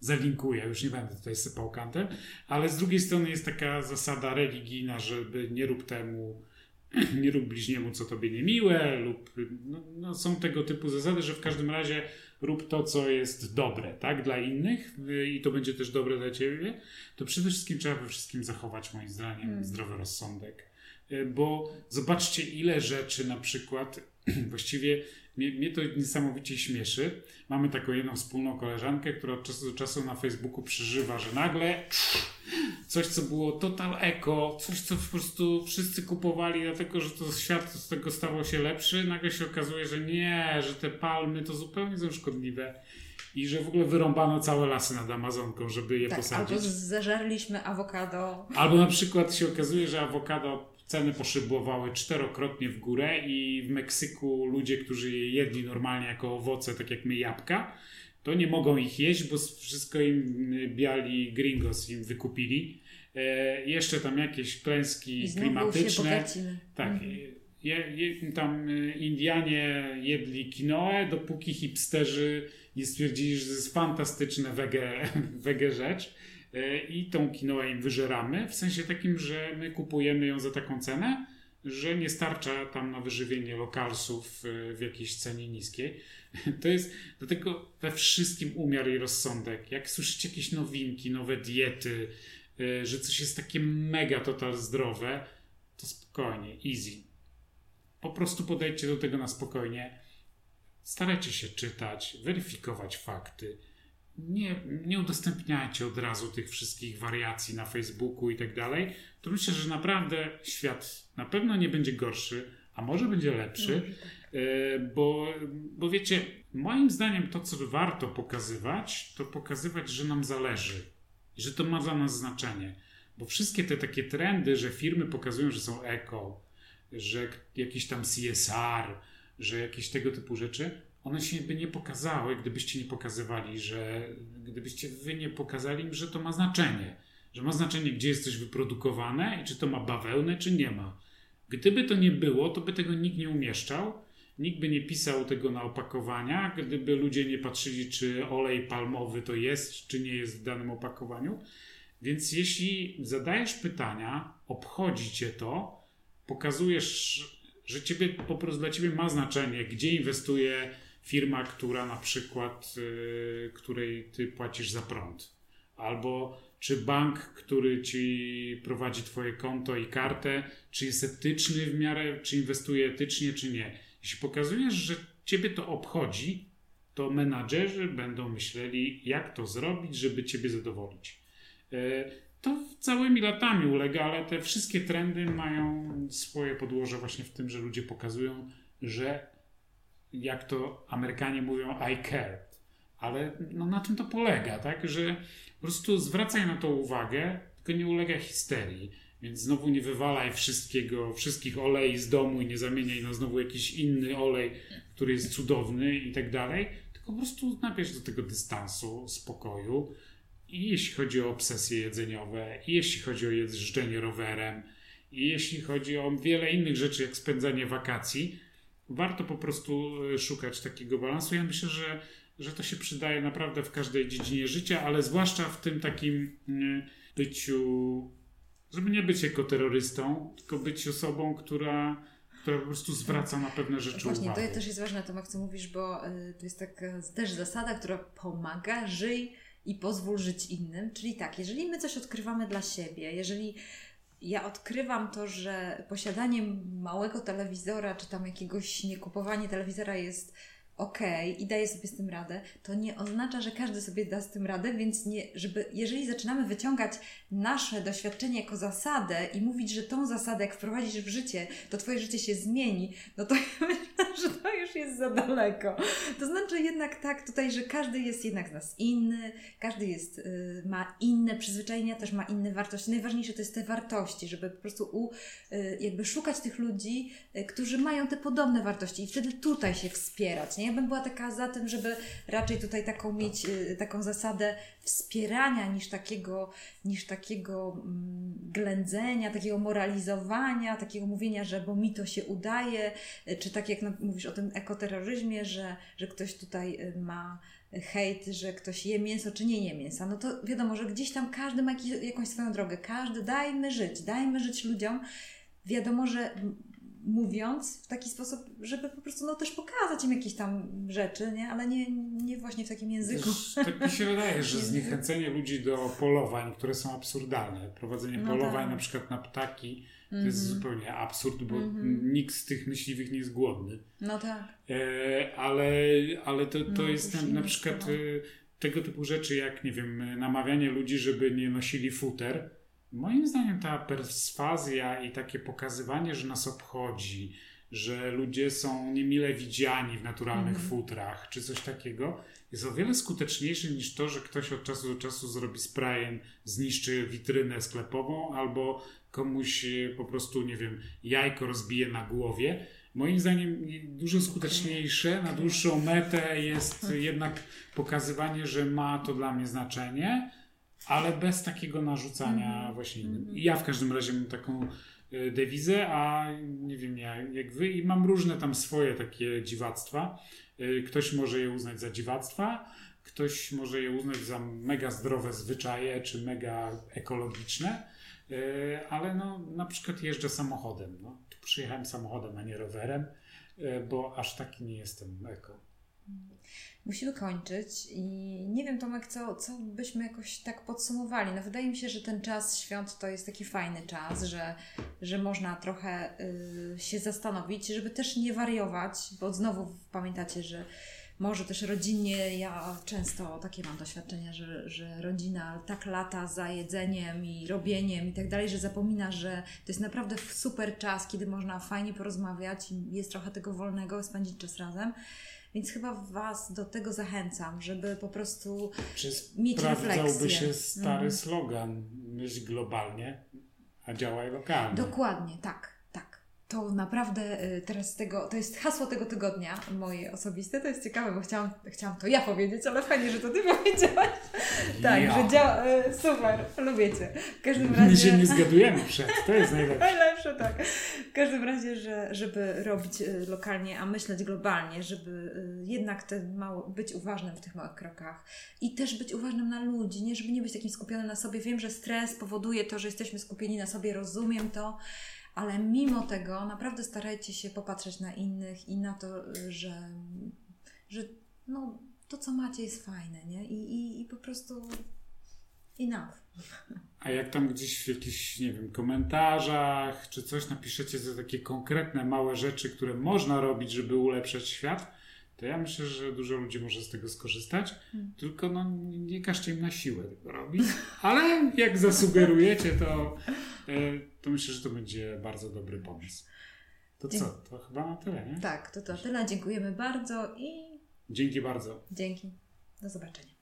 zalinkuję, już nie będę tutaj sypał Kantem, ale z drugiej strony jest taka zasada religijna, żeby nie rób temu, nie rób bliźniemu, co tobie niemiłe, lub no, no, są tego typu zasady, że w każdym razie rób to, co jest dobre, tak, dla innych i to będzie też dobre dla ciebie, to przede wszystkim trzeba we wszystkim zachować, moim zdaniem, hmm. zdrowy rozsądek bo zobaczcie, ile rzeczy na przykład, właściwie mnie, mnie, to niesamowicie śmieszy. Mamy taką jedną wspólną koleżankę, która od czasu do czasu na Facebooku przeżywa, że nagle coś, co było total eko, coś, co po prostu wszyscy kupowali, dlatego że to świat z tego stawał się lepszy, nagle się okazuje, że nie, że te palmy to zupełnie są szkodliwe i że w ogóle wyrąbano całe lasy nad Amazonką, żeby je tak, posadzić. Albo zażarliśmy awokado. Albo na przykład się okazuje, że awokado ceny poszybowały czterokrotnie w górę i w Meksyku ludzie, którzy je jedli normalnie jako owoce, tak jak my jabłka, to nie mogą ich jeść, bo wszystko im biali gringos im wykupili. E, jeszcze tam jakieś klęski klimatyczne. Tak. Mhm. Je, je, tam e, Indianie jedli quinoę, dopóki hipsterzy nie stwierdzili, że to jest fantastyczne wege, wege rzecz. E, i tą quinoę im wyżeramy, w sensie takim, że my kupujemy ją za taką cenę, że nie starcza tam na wyżywienie lokalsów e, w jakiejś cenie niskiej. To jest dlatego we wszystkim umiar i rozsądek. Jak słyszycie jakieś nowinki, nowe diety, e, że coś jest takie mega total zdrowe, to spokojnie, easy. Po prostu podejdźcie do tego na spokojnie. Starajcie się czytać, weryfikować fakty nie, nie udostępniajcie od razu tych wszystkich wariacji na Facebooku i tak dalej, to myślę, że naprawdę świat na pewno nie będzie gorszy, a może będzie lepszy, e, bo, bo wiecie, moim zdaniem to, co warto pokazywać, to pokazywać, że nam zależy i że to ma dla nas znaczenie. Bo wszystkie te takie trendy, że firmy pokazują, że są eko, że jakiś tam CSR, że jakieś tego typu rzeczy, one się by nie pokazały, gdybyście nie pokazywali, że gdybyście wy nie pokazali im, że to ma znaczenie. Że ma znaczenie, gdzie jest coś wyprodukowane i czy to ma bawełnę, czy nie ma. Gdyby to nie było, to by tego nikt nie umieszczał, nikt by nie pisał tego na opakowaniach, gdyby ludzie nie patrzyli, czy olej palmowy to jest, czy nie jest w danym opakowaniu. Więc jeśli zadajesz pytania, obchodzi cię to, pokazujesz, że ciebie, po prostu dla ciebie ma znaczenie, gdzie inwestuje firma, która na przykład, y, której ty płacisz za prąd, albo czy bank, który ci prowadzi twoje konto i kartę, czy jest etyczny w miarę, czy inwestuje etycznie, czy nie. Jeśli pokazujesz, że ciebie to obchodzi, to menadżerzy będą myśleli, jak to zrobić, żeby ciebie zadowolić. E, to całymi latami ulega, ale te wszystkie trendy mają swoje podłoże właśnie w tym, że ludzie pokazują, że jak to Amerykanie mówią, I care. Ale no, na tym to polega, tak? Że po prostu zwracaj na to uwagę, tylko nie ulega histerii. Więc znowu nie wywalaj wszystkiego, wszystkich olei z domu i nie zamieniaj na znowu jakiś inny olej, który jest cudowny i tak dalej, tylko po prostu nabierz do tego dystansu, spokoju. I jeśli chodzi o obsesje jedzeniowe, i jeśli chodzi o jeżdżenie rowerem, i jeśli chodzi o wiele innych rzeczy, jak spędzanie wakacji, warto po prostu e, szukać takiego balansu. Ja myślę, że, że to się przydaje naprawdę w każdej dziedzinie życia, ale zwłaszcza w tym takim mm, byciu, żeby nie być ekoterrorystą, tylko być osobą, która, która po prostu zwraca na pewne rzeczy Właśnie, uwagę. Właśnie, to też jest ważne, Tomek, co mówisz, bo y, to jest taka też zasada, która pomaga, żyj i pozwól żyć innym. Czyli tak, jeżeli my coś odkrywamy dla siebie, jeżeli ja odkrywam to, że posiadanie małego telewizora, czy tam jakiegoś niekupowanie telewizora jest okej okay, i daję sobie z tym radę, to nie oznacza, że każdy sobie da z tym radę, więc nie, żeby, jeżeli zaczynamy wyciągać nasze doświadczenie jako zasadę i mówić, że tą zasadę, jak wprowadzisz w życie, to Twoje życie się zmieni, no to ja myślę, że to już jest za daleko. To znaczy jednak tak tutaj, że każdy jest jednak z nas inny, każdy jest, y, ma inne przyzwyczajenia, też ma inne wartości. Najważniejsze to jest te wartości, żeby po prostu u, y, jakby szukać tych ludzi, y, którzy mają te podobne wartości i wtedy tutaj się wspierać, nie? Ja bym była taka za tym, żeby raczej tutaj taką mieć y, taką zasadę wspierania niż takiego, niż takiego mm, ględzenia, takiego moralizowania, takiego mówienia, że bo mi to się udaje, y, czy tak jak mówisz o tym ekoterroryzmie, że, że ktoś tutaj y, ma hejt, że ktoś je mięso, czy nie je mięsa, no to wiadomo, że gdzieś tam każdy ma jakąś swoją drogę. Każdy, dajmy żyć, dajmy żyć ludziom. Wiadomo, że mówiąc w taki sposób, żeby po prostu no, też pokazać im jakieś tam rzeczy, nie? ale nie, nie właśnie w takim języku. tak mi się wydaje, że zniechęcenie ludzi do polowań, które są absurdalne, prowadzenie no polowań tak. na przykład na ptaki, to mm -hmm. jest mhm. zupełnie absurd, bo mm -hmm. nikt z tych myśliwych nie jest głodny. No tak. E, ale, ale to, to no, jest na, na przykład e, tego typu rzeczy, jak nie wiem, namawianie ludzi, żeby nie nosili futer, Moim zdaniem ta perswazja i takie pokazywanie, że nas obchodzi, że ludzie są niemile widziani w naturalnych mm. futrach, czy coś takiego, jest o wiele skuteczniejsze niż to, że ktoś od czasu do czasu zrobi sprayem, zniszczy witrynę sklepową albo komuś e, po prostu, nie wiem, jajko rozbije na głowie. Moim zdaniem dużo skuteczniejsze na dłuższą metę jest jednak pokazywanie, że ma to dla mnie znaczenie, ale bez takiego narzucania mm właśnie innym. -hmm. Ja w każdym razie mam taką e, dewizę, a nie wiem jak, jak wy i mam różne tam swoje takie dziwactwa. E, ktoś może je uznać za dziwactwa, ktoś może je uznać za mega zdrowe zwyczaje, czy mega ekologiczne, e, ale no na przykład jeżdżę samochodem. No. Przyjechałem samochodem, a nie rowerem, bo aż taki nie jestem eko musimy kończyć i nie wiem Tomek, co, co byśmy jakoś tak podsumowali. No wydaje mi się, że ten czas świąt to jest taki fajny czas, że, że można trochę y, się zastanowić, żeby też nie wariować, bo znowu pamiętacie, że może też rodzinnie, ja często takie mam doświadczenia, że, że rodzina tak lata za jedzeniem i robieniem i tak dalej, że zapomina, że to jest naprawdę super czas, kiedy można fajnie porozmawiać jest trochę tego wolnego, spędzić czas razem. Więc chyba Was do tego zachęcam, żeby po prostu Czy mieć refleksję. Sprawdzałby się stary mm. slogan myśl globalnie, a działaj lokalnie. Dokładnie, tak to naprawdę y, teraz tego, to jest hasło tego tygodnia moje osobiste, to jest ciekawe, bo chciałam, chciałam to ja powiedzieć, ale fajnie, że to Ty powiedziałaś. tak, ja. że działa, y, super, lubię Cię. W każdym razie... My się nie zgadujemy przed, to jest najlepsze. najlepsze, tak. W każdym razie, że, żeby robić y, lokalnie, a myśleć globalnie, żeby jednak te mało, być uważnym w tych małych krokach i też być uważnym na ludzi, nie żeby nie być takim skupionym na sobie. Wiem, że stres powoduje to, że jesteśmy skupieni na sobie, rozumiem to, ale mimo tego naprawdę starajcie się popatrzeć na innych i na to, że, że no, to, co macie, jest fajne, nie? I, i, i po prostu enough. A jak tam gdzieś w jakichś, nie wiem, komentarzach czy coś napiszecie za takie konkretne, małe rzeczy, które można robić, żeby ulepszać świat, to ja myślę, że dużo ludzi może z tego skorzystać, Hmm. tylko no, nie każcie im na siłę tego robić, ale jak zasugerujecie, to, e, to myślę, że to będzie bardzo dobry pomysł. To co? To chyba na tyle, nie? Tak, to to tyle. Dziękujemy bardzo i Dzięki bardzo. dzięki. Do zobaczenia.